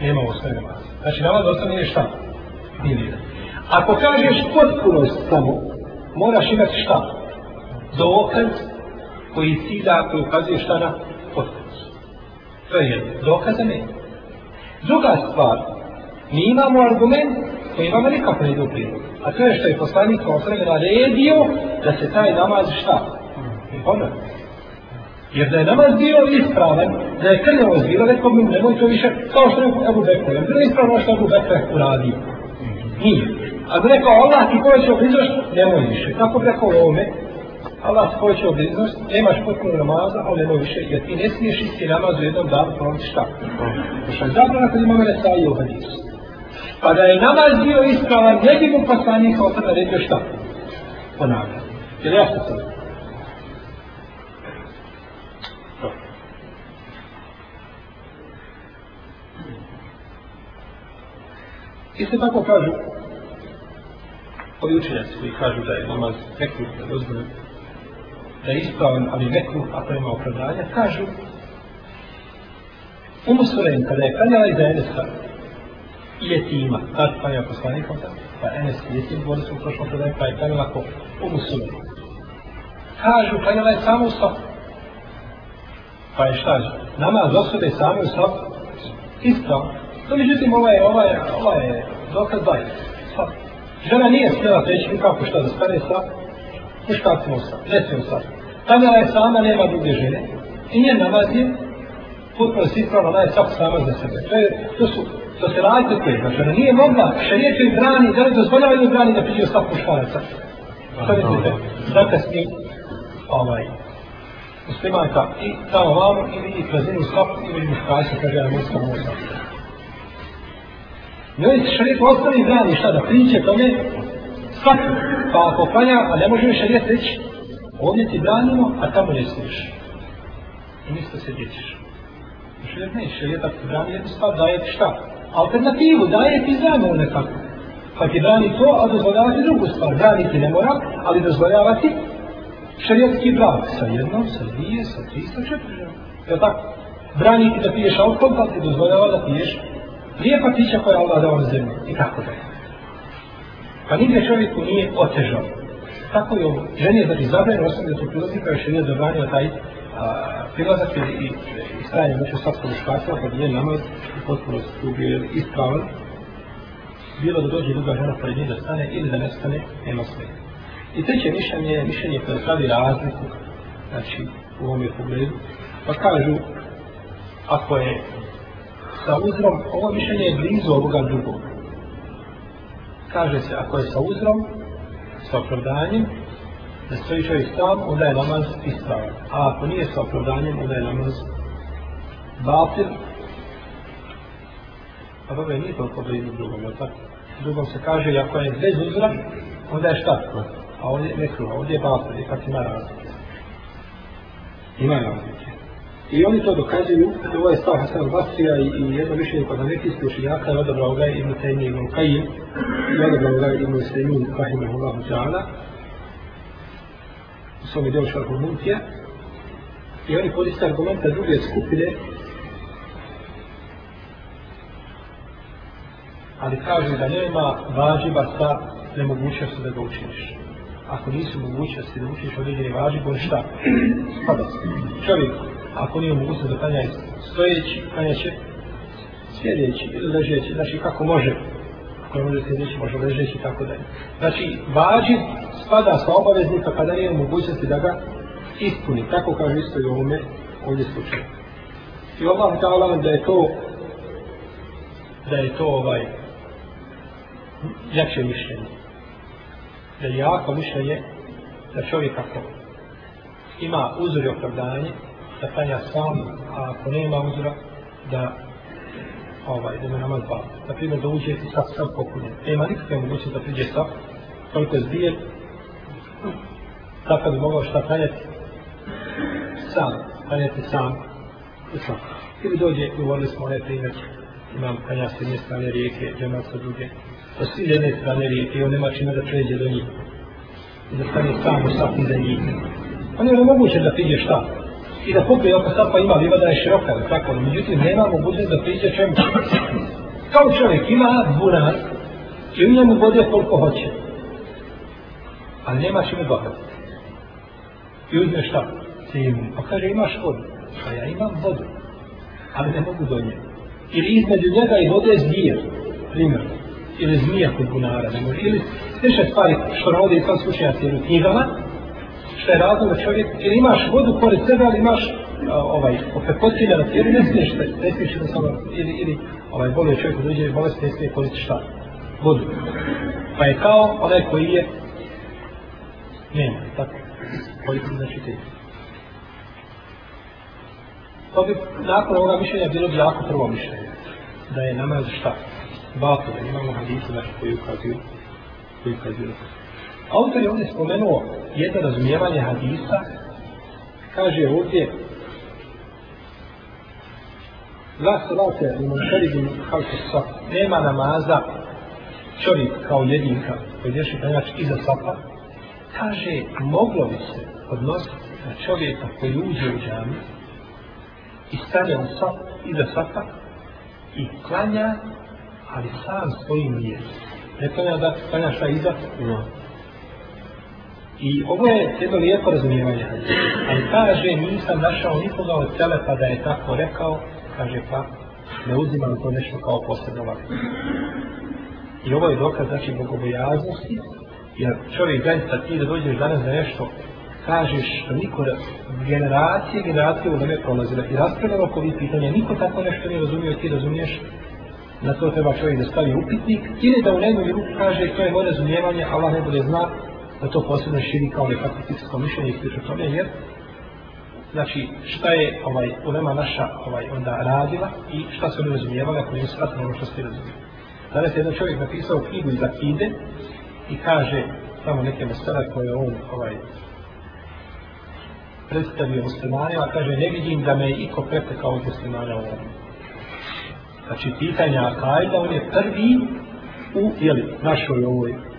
Nema u osnovi namaza. Znači namaz osnovi nije šta? Nije. Ako kažeš potpunost samo, moraš imati šta? Dokaz koji cilja, koji dakle ukazuje šta na potpunost. To je jedno. Dokaza nema. Druga stvar, mi imamo argument koji imamo nikako ne idu prilog. A to je što je poslanik kao svega naredio da se taj namaz šta? Ono. Jer da je namaz bio ispravan, da je krljavo bilo, rekao bi nemoj to više, kao što je Ebu Bekr. Jer bilo ispravno što Ebu Bekr uradio? Nije. A bi rekao Allah ti povećao blizost, nemoj više. Tako bi rekao ovome, Allah ti povećao blizost, nemaš potpuno namaza, ali nemoj više, jer ti ne smiješ isti namaz u jednom danu ponoviti šta. Što je zabrana kad imamo ne stavio u hadisu. Pa da je namaz bio ispravan, ne bi mu poslanik kao sada redio šta. Ponavljam. Jer jasno sam. Isto tako kažu ovi učenjaci koji kažu da je namaz mekruh, da je dozvoljen, da je ispravan, ali mekruh, a to ima opravdanja, kažu Umu Suleim, kada je kanjala iza Enesa i jetima, tad pa klanja poslanikom, pa Enes i jetim, govorili smo u prošlom predanju, pa je kanjala ko Umu Suleim. Kažu, kanjala je samo u sofu. Pa je šta? je? Namaz osobe same u sofu. ispravan. To međutim, ovaj, ovaj, ovaj dokaz daje. Žena nije smjela teći nikako šta da stane sa muškarcima sa, ne smije sa. Kamera je sama, nema druge žene. I njen namaz je potpuno si ispravno, ona je svak sama za sebe. To, je, to su, to se radite koje, znači ona nije mogla, šarijet joj brani, da li dozvoljava joj brani da priđe svak muškaraca. Šta mislite? Zakasni, ovaj, muslimanka i tamo vamo i vidi kazinu svak i vidi muškarca, kaže ja muska muska. Njoj se šarijet ostavi brani, šta da priče tome, svaki. pa ako klanja, a ne može šarijet reći, ovdje ti branimo, a tamo ne smiješ. I nisto se dječiš. Šarijet ne, šarijet ako ti brani jednu stvar, daje ti šta? Alternativu, daje ti zamenu nekako. Pa ti brani to, a dozvoljava ti drugu stvar. Brani ti ne mora, ali dozvoljava ti šarijetski brak. Sa jednom, sa dvije, sa tri, sa četiri. Je tako? Brani ti da piješ alkohol, pa ti dozvoljava da piješ lijepa pića koja Allah dao na zemlju. I tako da. Pa nigde čovjeku nije otežao. Tako je ovo. Ženi je znači zabranjeno osim da su prilazi kao što je zabranio taj a, prilazak i, i, i stajanje među svakog muškarstva kad pa je namaz i potpuno je ispravan. Bilo da dođe druga žena pored nje da stane ili da ne stane, nema sve. I treće mišljenje je mišljenje koje pravi razliku, znači u ovome pogledu. Pa kažu, ako je sa uzrom, ovo mišljenje je blizu ovoga drugog kaže se ako je sa uzrom, sa opravdanjem, da stoji čovjek sam, onda je namaz ispravan. A ako nije sa opravdanjem, onda je namaz batil. A dobro, nije toliko blizu drugom, jel tako? Drugom se kaže, ako je bez uzra, onda je šta? A ovdje je nekruva, ovdje je batil, je kad ima razlike. Ima razlike. I oni to dokazuju, ovo je stav Hasan Basrija i, i jedno mišljenje kod nekijskih učenjaka je odabrao ga Ibn Taymi Ibn Qayyim i odabrao ga Ibn Sejmin Rahimahullahu Ta'ala u svome djelu šarhu Muntija i oni koriste argumenta druge skupine ali kažu da nema važiba sa nemogućnosti da ga učiniš. Ako nisu mogućnosti da učiniš određeni važibu, on šta? Spada. Čovjek, ako nije mogućnost da klanja stojeći, klanja će sjedeći ili ležeći, znači kako može, ako ne može sjedeći, može ležeći i tako dalje. Znači, vađi spada sa obaveznika pa kada nije mogućnosti da ga ispuni, tako kaže isto i ovome ovdje slučaju. I Allah ta'ala da je to da je to ovaj jače mišljenje. Da je jako mišljenje da čovjek ako ima uzor i opravdanje, da klanja sam, a ako nema uzora, da ovaj, da me namaz ba. Na primjer, da uđe sa sam pokunjen. Nema nikakve mogućnosti da priđe sam, toliko je zbijen, tako bi mogao šta klanjati sam, klanjati sam, i sam. Ili dođe, govorili smo onaj primjer, imam klanja s jedne strane rijeke, džemat sa druge, sa svi jedne strane rijeke, i on nema čime da pređe do njih. I da stane sam u sat za njih. On je nemoguće da priđe šta? I da kupi oko sapa ima liva da je široka, ali tako, međutim nema mogućnost da priđe čemu. Kao čovjek ima bunar i u njemu vode koliko hoće. Ali nema čime dohati. I uzme šta? Zimu. Pa kaže imaš vodu. Pa ja imam vodu. Ali ne mogu do nje. Ili između njega i vode zvijer. Primjer. Ili zmija kod bunara. Ne može. Ili sliče stvari što navode i sam slučajaci u knjigama. Što je razlog da čovjek. jer imaš vodu pored sebe, ali imaš a, ovaj, opet na tijelu, ne smiješ, da, ne smiješ da samo, ili, ili, ovaj, bolje čovjek od uđe, bolest ne smije koristiti šta? Vodu. Pa je kao onaj koji je, nema, tako, koristi znači te. To bi, nakon ovoga mišljenja, bilo bi jako prvo mišljenje, da je namaz šta? Bato, da imamo hadise, znači, koji ukazuju, koji ukazuju. na to. Autor je ovdje spomenuo jedno razumijevanje hadisa, kaže ovdje, La salate u monšeribim halku saf. Nema namaza čovjek kao jedinka koji ješi penjač iza sapa. Kaže, moglo bi se odnositi na čovjeka koji uđe u džami i stane u sap, iza sapa i klanja, ali sam svojim mjestom. Ne klanja da klanja šta iza? No. I ovo je jedno lijepo razumijevanje. Ali kaže, nisam našao nikoga od telepa da je tako rekao, kaže pa ne uzimam to nešto kao posebno vakcinu. I ovo je dokaz znači bogobojaznosti, jer čovjek zaista ti da dođeš danas za nešto, kažeš što niko da generacije, generacije u vreme prolazile. I raspravljamo oko ovih pitanja, niko tako nešto ne razumio, ti razumiješ, na to treba čovjek da stavi upitnik, ili da u nekoj ruku kaže to je moje razumijevanje, Allah ne bude zna da to posebno širi kao nekako mišljenje i slično tome, jer znači šta je ovaj ulema naša ovaj onda radila i šta su oni razumijevali ako nisu shvatili ono što ste razumijeli. Danas je jedan čovjek napisao knjigu iz Akide i kaže samo neke mesele koje on ovaj predstavio muslimanima, kaže ne vidim da me je iko pretekao od muslimana u ovom. Znači pitanja Akajda, on je prvi u jeli, našoj ovoj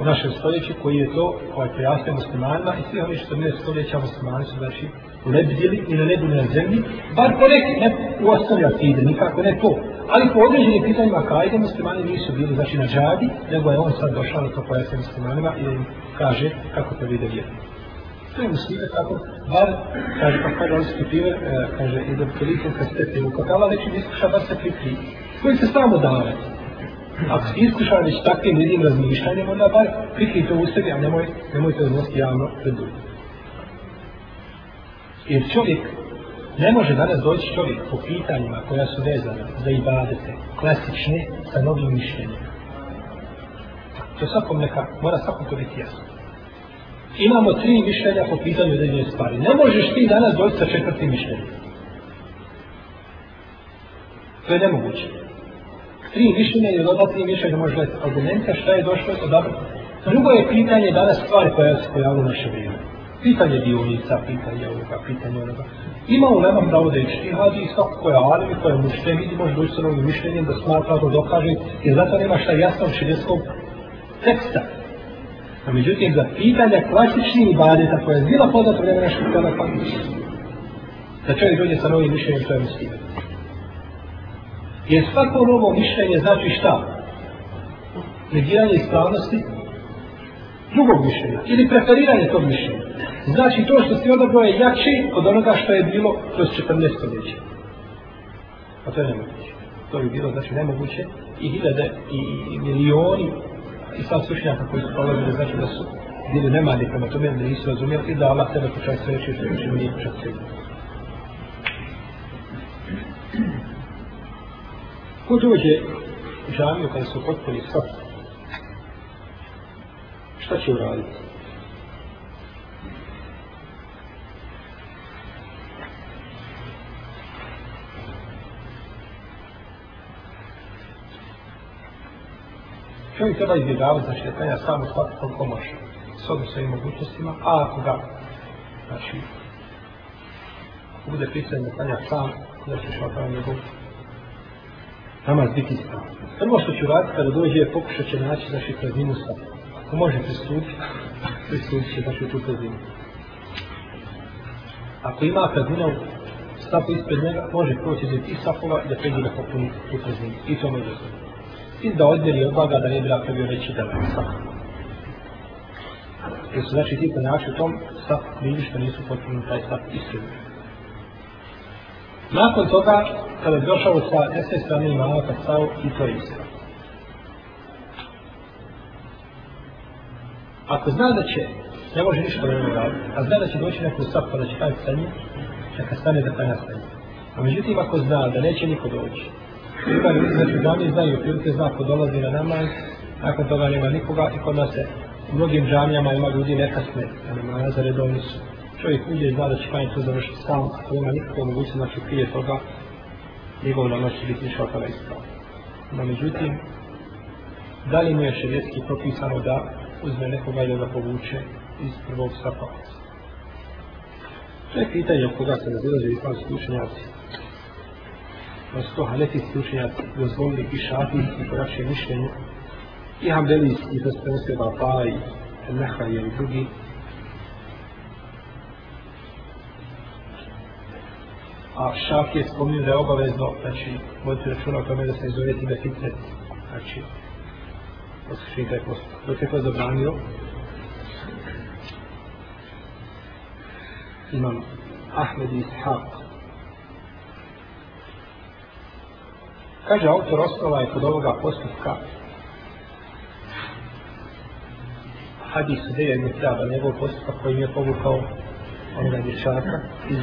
u našem stoljeću koji je to ovaj pojasnio muslimanima i svi oni što ne stoljeća muslimani su znači lebdili i na nebu na zemlji, bar po neki, ne u osnovi akide, nikako ne to. Ali po određenim pitanjima kajde muslimani nisu bili znači na džadi, nego je on sad došao na to pojasnio muslimanima i im kaže kako to vide vjeru. To je muslime tako, bar, kaže, pa kada on e, se kaže, i da prilikom kad ste te ukakala, neće mi iskuša, bar se prikri, koji se samo davati. Ako si iskušan već takvim jednim razmišljanjem, onda bar prikri to u sebi, a nemoj, nemoj to odnositi javno pred drugim. Jer čovjek, ne može danas doći čovjek po pitanjima koja su vezana za ibadete, klasične, sa novim mišljenjima. To svakom neka, mora svakom to biti jasno. Imamo tri mišljenja po pitanju određene stvari. Ne možeš ti danas doći sa četvrtim mišljenjem. To je nemoguće. Tri mišljenja ili od tri mišljenja može gledati argumenta šta je došlo od dobro. Drugo je pitanje danas stvari koja se pojavila u naše vrijeme. Pitanje dionica, pitanje ovoga, pitanje onoga. Ima u lemam pravo da je štihadi i svako koja alim i koja mušte vidi može doći sa novim mišljenjem da smatra da dokaže jer zato nema šta jasno u širijeskog teksta. A međutim, za pitanja klasičnih ibadeta koja je bila poznata vremena što je ona pa- da čovjek dođe sa novim mišljenjem to je musliman. Jer svako novo mišljenje znači šta? Negiranje ispravnosti drugog mišljenja ili preferiranje tog mišljenja. Znači to što si odabrao je jači od onoga što je bilo kroz 14 stoljeća. A to je nemoguće. To bi bilo znači nemoguće i hiljade i, i milioni i sad slušnjaka koji su prolazili znači da su bili nemali prema tome da nisu razumijeli i da Allah sebe počaj sve reći što je nije počaj sve. Ko dođe u džamiju kada su potpuni sva, šta će uraditi? Čovjek treba izbjegavati za šetanja samo svaki koliko može, s ovim svojim mogućnostima, a ako ga, znači, bude pisan da klanja sam, da će šlatao njegov namaz biti ispravan. Prvo što ću raditi kada dođe, pokušat će naći znači prazninu sa. Ako može pristupiti, pristupit će znači u tu prazninu. Ako ima prazninu stapu ispred njega, može proći za tih sapova i da pređe da popuni tu prazninu. I to može se. I da odmjeri odlaga da ne bi dakle bio veći da je sap. Jer su znači ti ponaši u tom sap vidi što nisu potpunili taj sap ispred njega. Nakon toga, kada je došao sa desne strane imama, kad stao i to je isto. Ako zna da će, ne može ništa da ne radi, a zna da će doći neko sap pa da će kaj sa njim, neka stane da kanja sa njim. A međutim, ako zna da neće niko doći, ima ljudi znači da oni znaju, prilike zna ko dolazi na namaz, nakon toga nema nikoga i kod nas se u mnogim džamijama ima ljudi nekasne, a nema za redovni su čovjek uđe i zna da će kanje to završiti sam, ako ima nikakve mogućnosti, znači prije toga, njegov namaz će biti išao kada ispravo. No, međutim, da li mu je šerijetski propisano da uzme nekoga i da ga povuče iz prvog sapa? To je pitanje od koga se razilaze islamski učenjaci. Da su to hanefijski učenjaci dozvolili i šafijski po našem mišljenju, i hambelijski, i to se prenosio Bapa i Nehaj i drugi, a šak je spominio da je obavezno, znači, voditi računa o tome da se izove time fitret, znači, poslušaj taj postupak. Dok je to zabranio, imam Ahmed Ishaq. Kaže, autor osnova je kod ovoga postupka hadis Deja ibn Kraba, njegov postupak koji mi je povukao onoga dječaka iz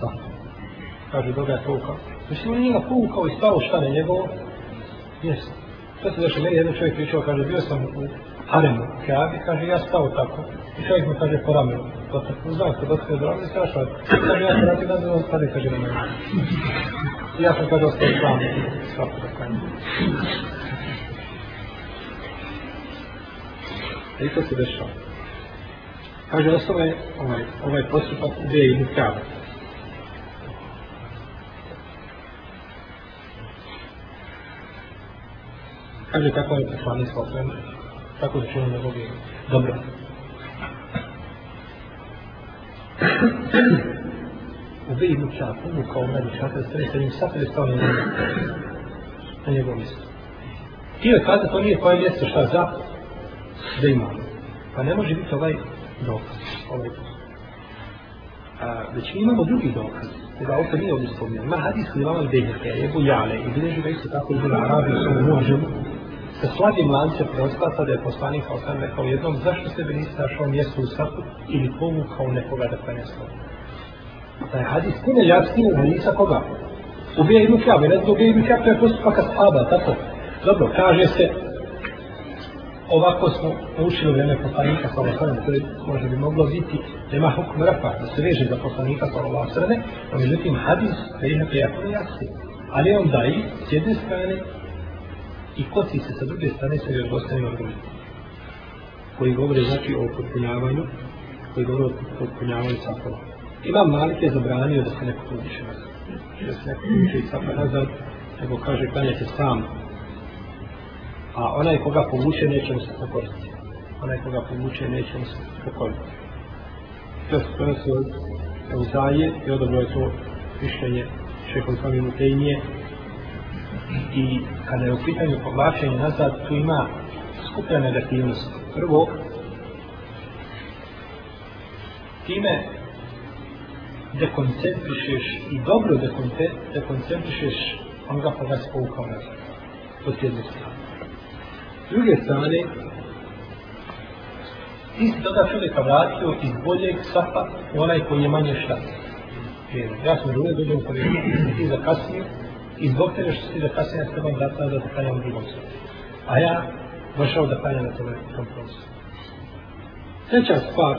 Safa kaže dobra ga je povukao. Mislim, on njega poukao ovaj i stalo šta ne njegovo. Jesu. Sve se došlo, meni jedan čovjek pričao, kaže, bio sam u haremu, Kaabi, kaže, ja stao tako. I čovjek mi kaže, po ramenu. Pa se znam, kad ostaje do ramenu, strašno. Kaže, ja sam rati nazad, on stane, kaže, na mene. I ja sam kaže, ostao sam, svako da kanje. E, I to se dešava. Kaže, ostao je ovaj, ovaj postupak gdje je i Kaabi. Kaže tako je poslanik sa osvijem, tako je čuo njegov vjeru. Dobro. U Beji ibn Čak, umu kao meni čak, da ste njim sad ili stao na njegov mjesto. Htio je kazati, to nije koje mjesto šta za, da ima. Pa ne može biti ovaj dokaz, ovaj dokaz. A, već mi imamo drugi dokaz, koga ovdje nije ovdje spominjeno. Ima hadis koji vama gdje je, je i bilježi ga isto tako iz Arabije, u svom mužemu, sa slabim lancem preostata da je poslanik Hasan rekao jednom zašto se bi nisi našao mjesto u sapu ili povukao nekoga da klanja. Da je hadis puno jasnije u hadisa koga? Ubije Ibn Kjab, ne znam ubije Ibn Kjab, to je postupak ashaba, tako? Dobro, kaže se ovako smo naučili u vreme poslanika sa Allahom, je možda bi moglo biti da ima hukum rafa, da se veže za poslanika sa Allahom, no međutim hadis je jako jasni. Ali on daji s jedne strane i kosi se sa druge strane sa još dostanim argumentima koji govore znači o potpunjavanju koji govore o potpunjavanju safova. Imam Malik je zabranio da se neko povuče nazad. Da se neko povuče i safa nazad, nego kaže klanjate sam. A onaj koga povuče neće mu se pokoriti. Onaj koga povuče neće mu se pokoriti. To se prenosi od Euzaje i odobro je to mišljenje šekom sami Mutejnije. I kada je u pitanju povlačenja nazad, tu ima skuplja negativnost. Prvo, time dekoncentrišeš i dobro dekoncentrišeš onoga koga si povukao nazad. To s jedne strane. S druge strane, ti si toga čovjeka vratio iz boljeg safa u onaj koji je manje šta. Ja sam druge dođem u povijek, ti zakasnio i zbog tebe što si zakasnio, kasnije se trebam dati nazad da klanjam u drugom safu. A ja došao da klanja na tome tom prostoru. Treća stvar,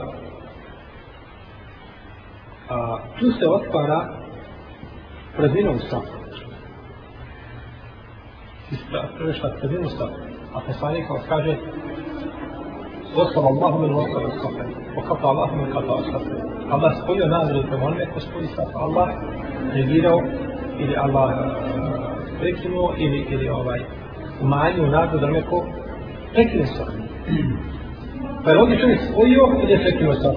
a, tu se otvara praznina u safu. Prešla praznina u safu. A poslanik kao kaže Ostala Allahu min ostala safa. Okata Allahu min kata safa. Allah spojio nazred prema onome ko spoji safa. Allah negirao ili Allah prekinuo ili, ili ovaj umanjio nadu da neko prekine sa. Pa je ovdje čovjek spojio ili je prekinuo sa.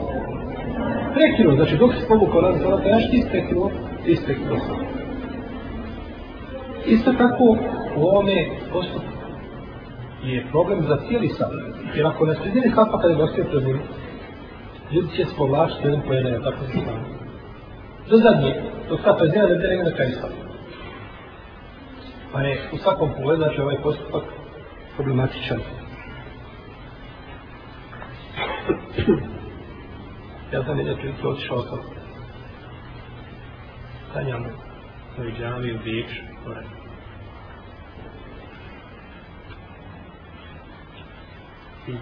Prekinuo, znači dok se povukao nazad sa vrata, jaš ti isprekinuo, ti isprekinuo sa. Isto tako u ovome postupku je problem za cijeli sad. Jer ako ne sredini sapa kada je dostio pred njim, ljudi će spovlačiti jedan po jedan, tako se znam. Do zadnje, do sapa prezina zina da pa ne na kraju. Pa je u svakom pogledu, znači ovaj postupak problematičan. ja sam jedan prilike otišao sam sanjam u džami u Bić gore. I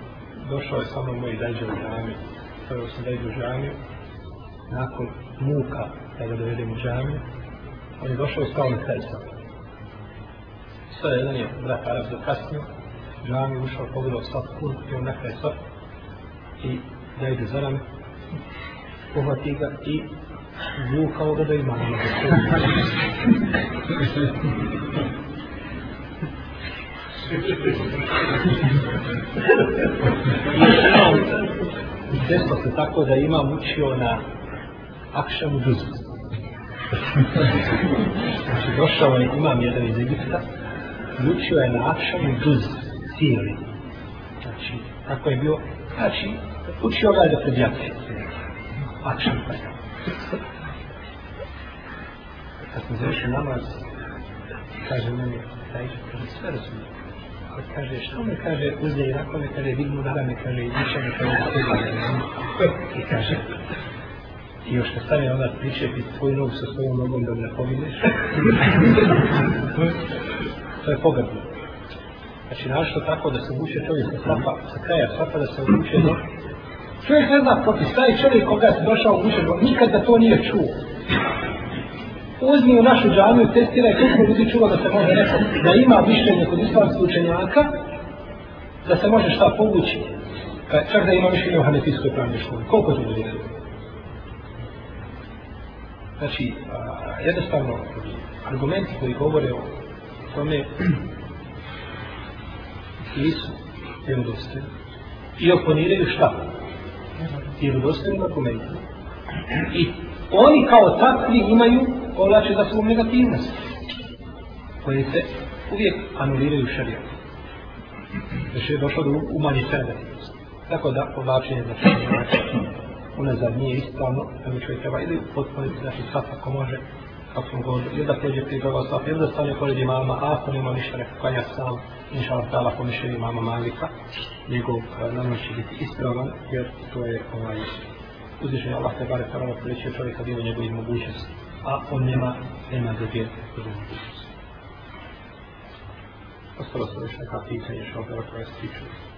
došao je sa mnom moj dajđe u džami. Stavio sam dajđe u džami. Nakon muka da ga dovedem u džami, on je došao i stao na kraj sam. Sve jedan je brat Arab zakasnio, džami ušao, pogledao sad pun, i on na kraj sad. I da ide za rame, pohvati ga i vukao ga da ima na Desno se tako da imam učio na Akšamu džuzu. Znači, došao je, imam jedan iz Egipta, učio je na Akšamu Duzu, cijeli. Znači, tako je bio, znači, učio ga je da predjati. Akšam pa je. Kad smo završili namaz, kaže meni, daj, kaže, sve razumijem. Ali kaže, što me kaže, uzde i rako me kaže, vidimo da me kaže, i diše me kaže, i kaže, i još ne stane onda priče, ti tvoj nog sa svojom nogom da ne pobineš. to je pogrdno. Znači, našto tako da se uče čovjek sa sapa, sa kraja sapa da se uče do... Čovjek ne zna protiv, stavi čovjek koga se došao u uče, nikad da to nije čuo. Uzmi u našu džamiju, testiraj koliko ljudi čuva da se može neko, da ima mišljenje kod islamskih učenjaka, da se može šta povući. Pa čak da ima mišljenje o hanefijskoj pravnoj školi. Koliko to ljudi čuva? Znači, a, jednostavno, argumenti koji govore o tome nisu vjerodostojni. I oponiraju šta? Vjerodostojni dokumenti. I oni kao takvi imaju povlače za svom negativnost koje se uvijek anuliraju šarijom. Znači je došlo do umanje sebe. Tako da povlačenje za svom unazad nije ispravno, da mi čovjek treba ili potpuniti, znači sad ako može, kako smo govorili, ili da prođe prije toga ostati, ili da stane pored imama, a ako nema ništa, neka klanja sam, inša Allah tala po mišljenju imama Malika, njegov eh, namaz će biti ispravan, jer to je ovaj, uzvišenje Allah te bare parano prilećio čovjeka dio njegovih mogućnosti, a on nema, nema druge, druge mogućnosti. Ostalo se još neka pitanja, što ovo koja se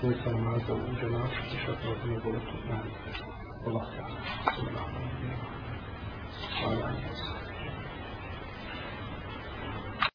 tiče. smisa namaza u džematu, išao to od nije bolestno znanje. Allah ta'ala. Subhanahu wa ta'ala. Hvala.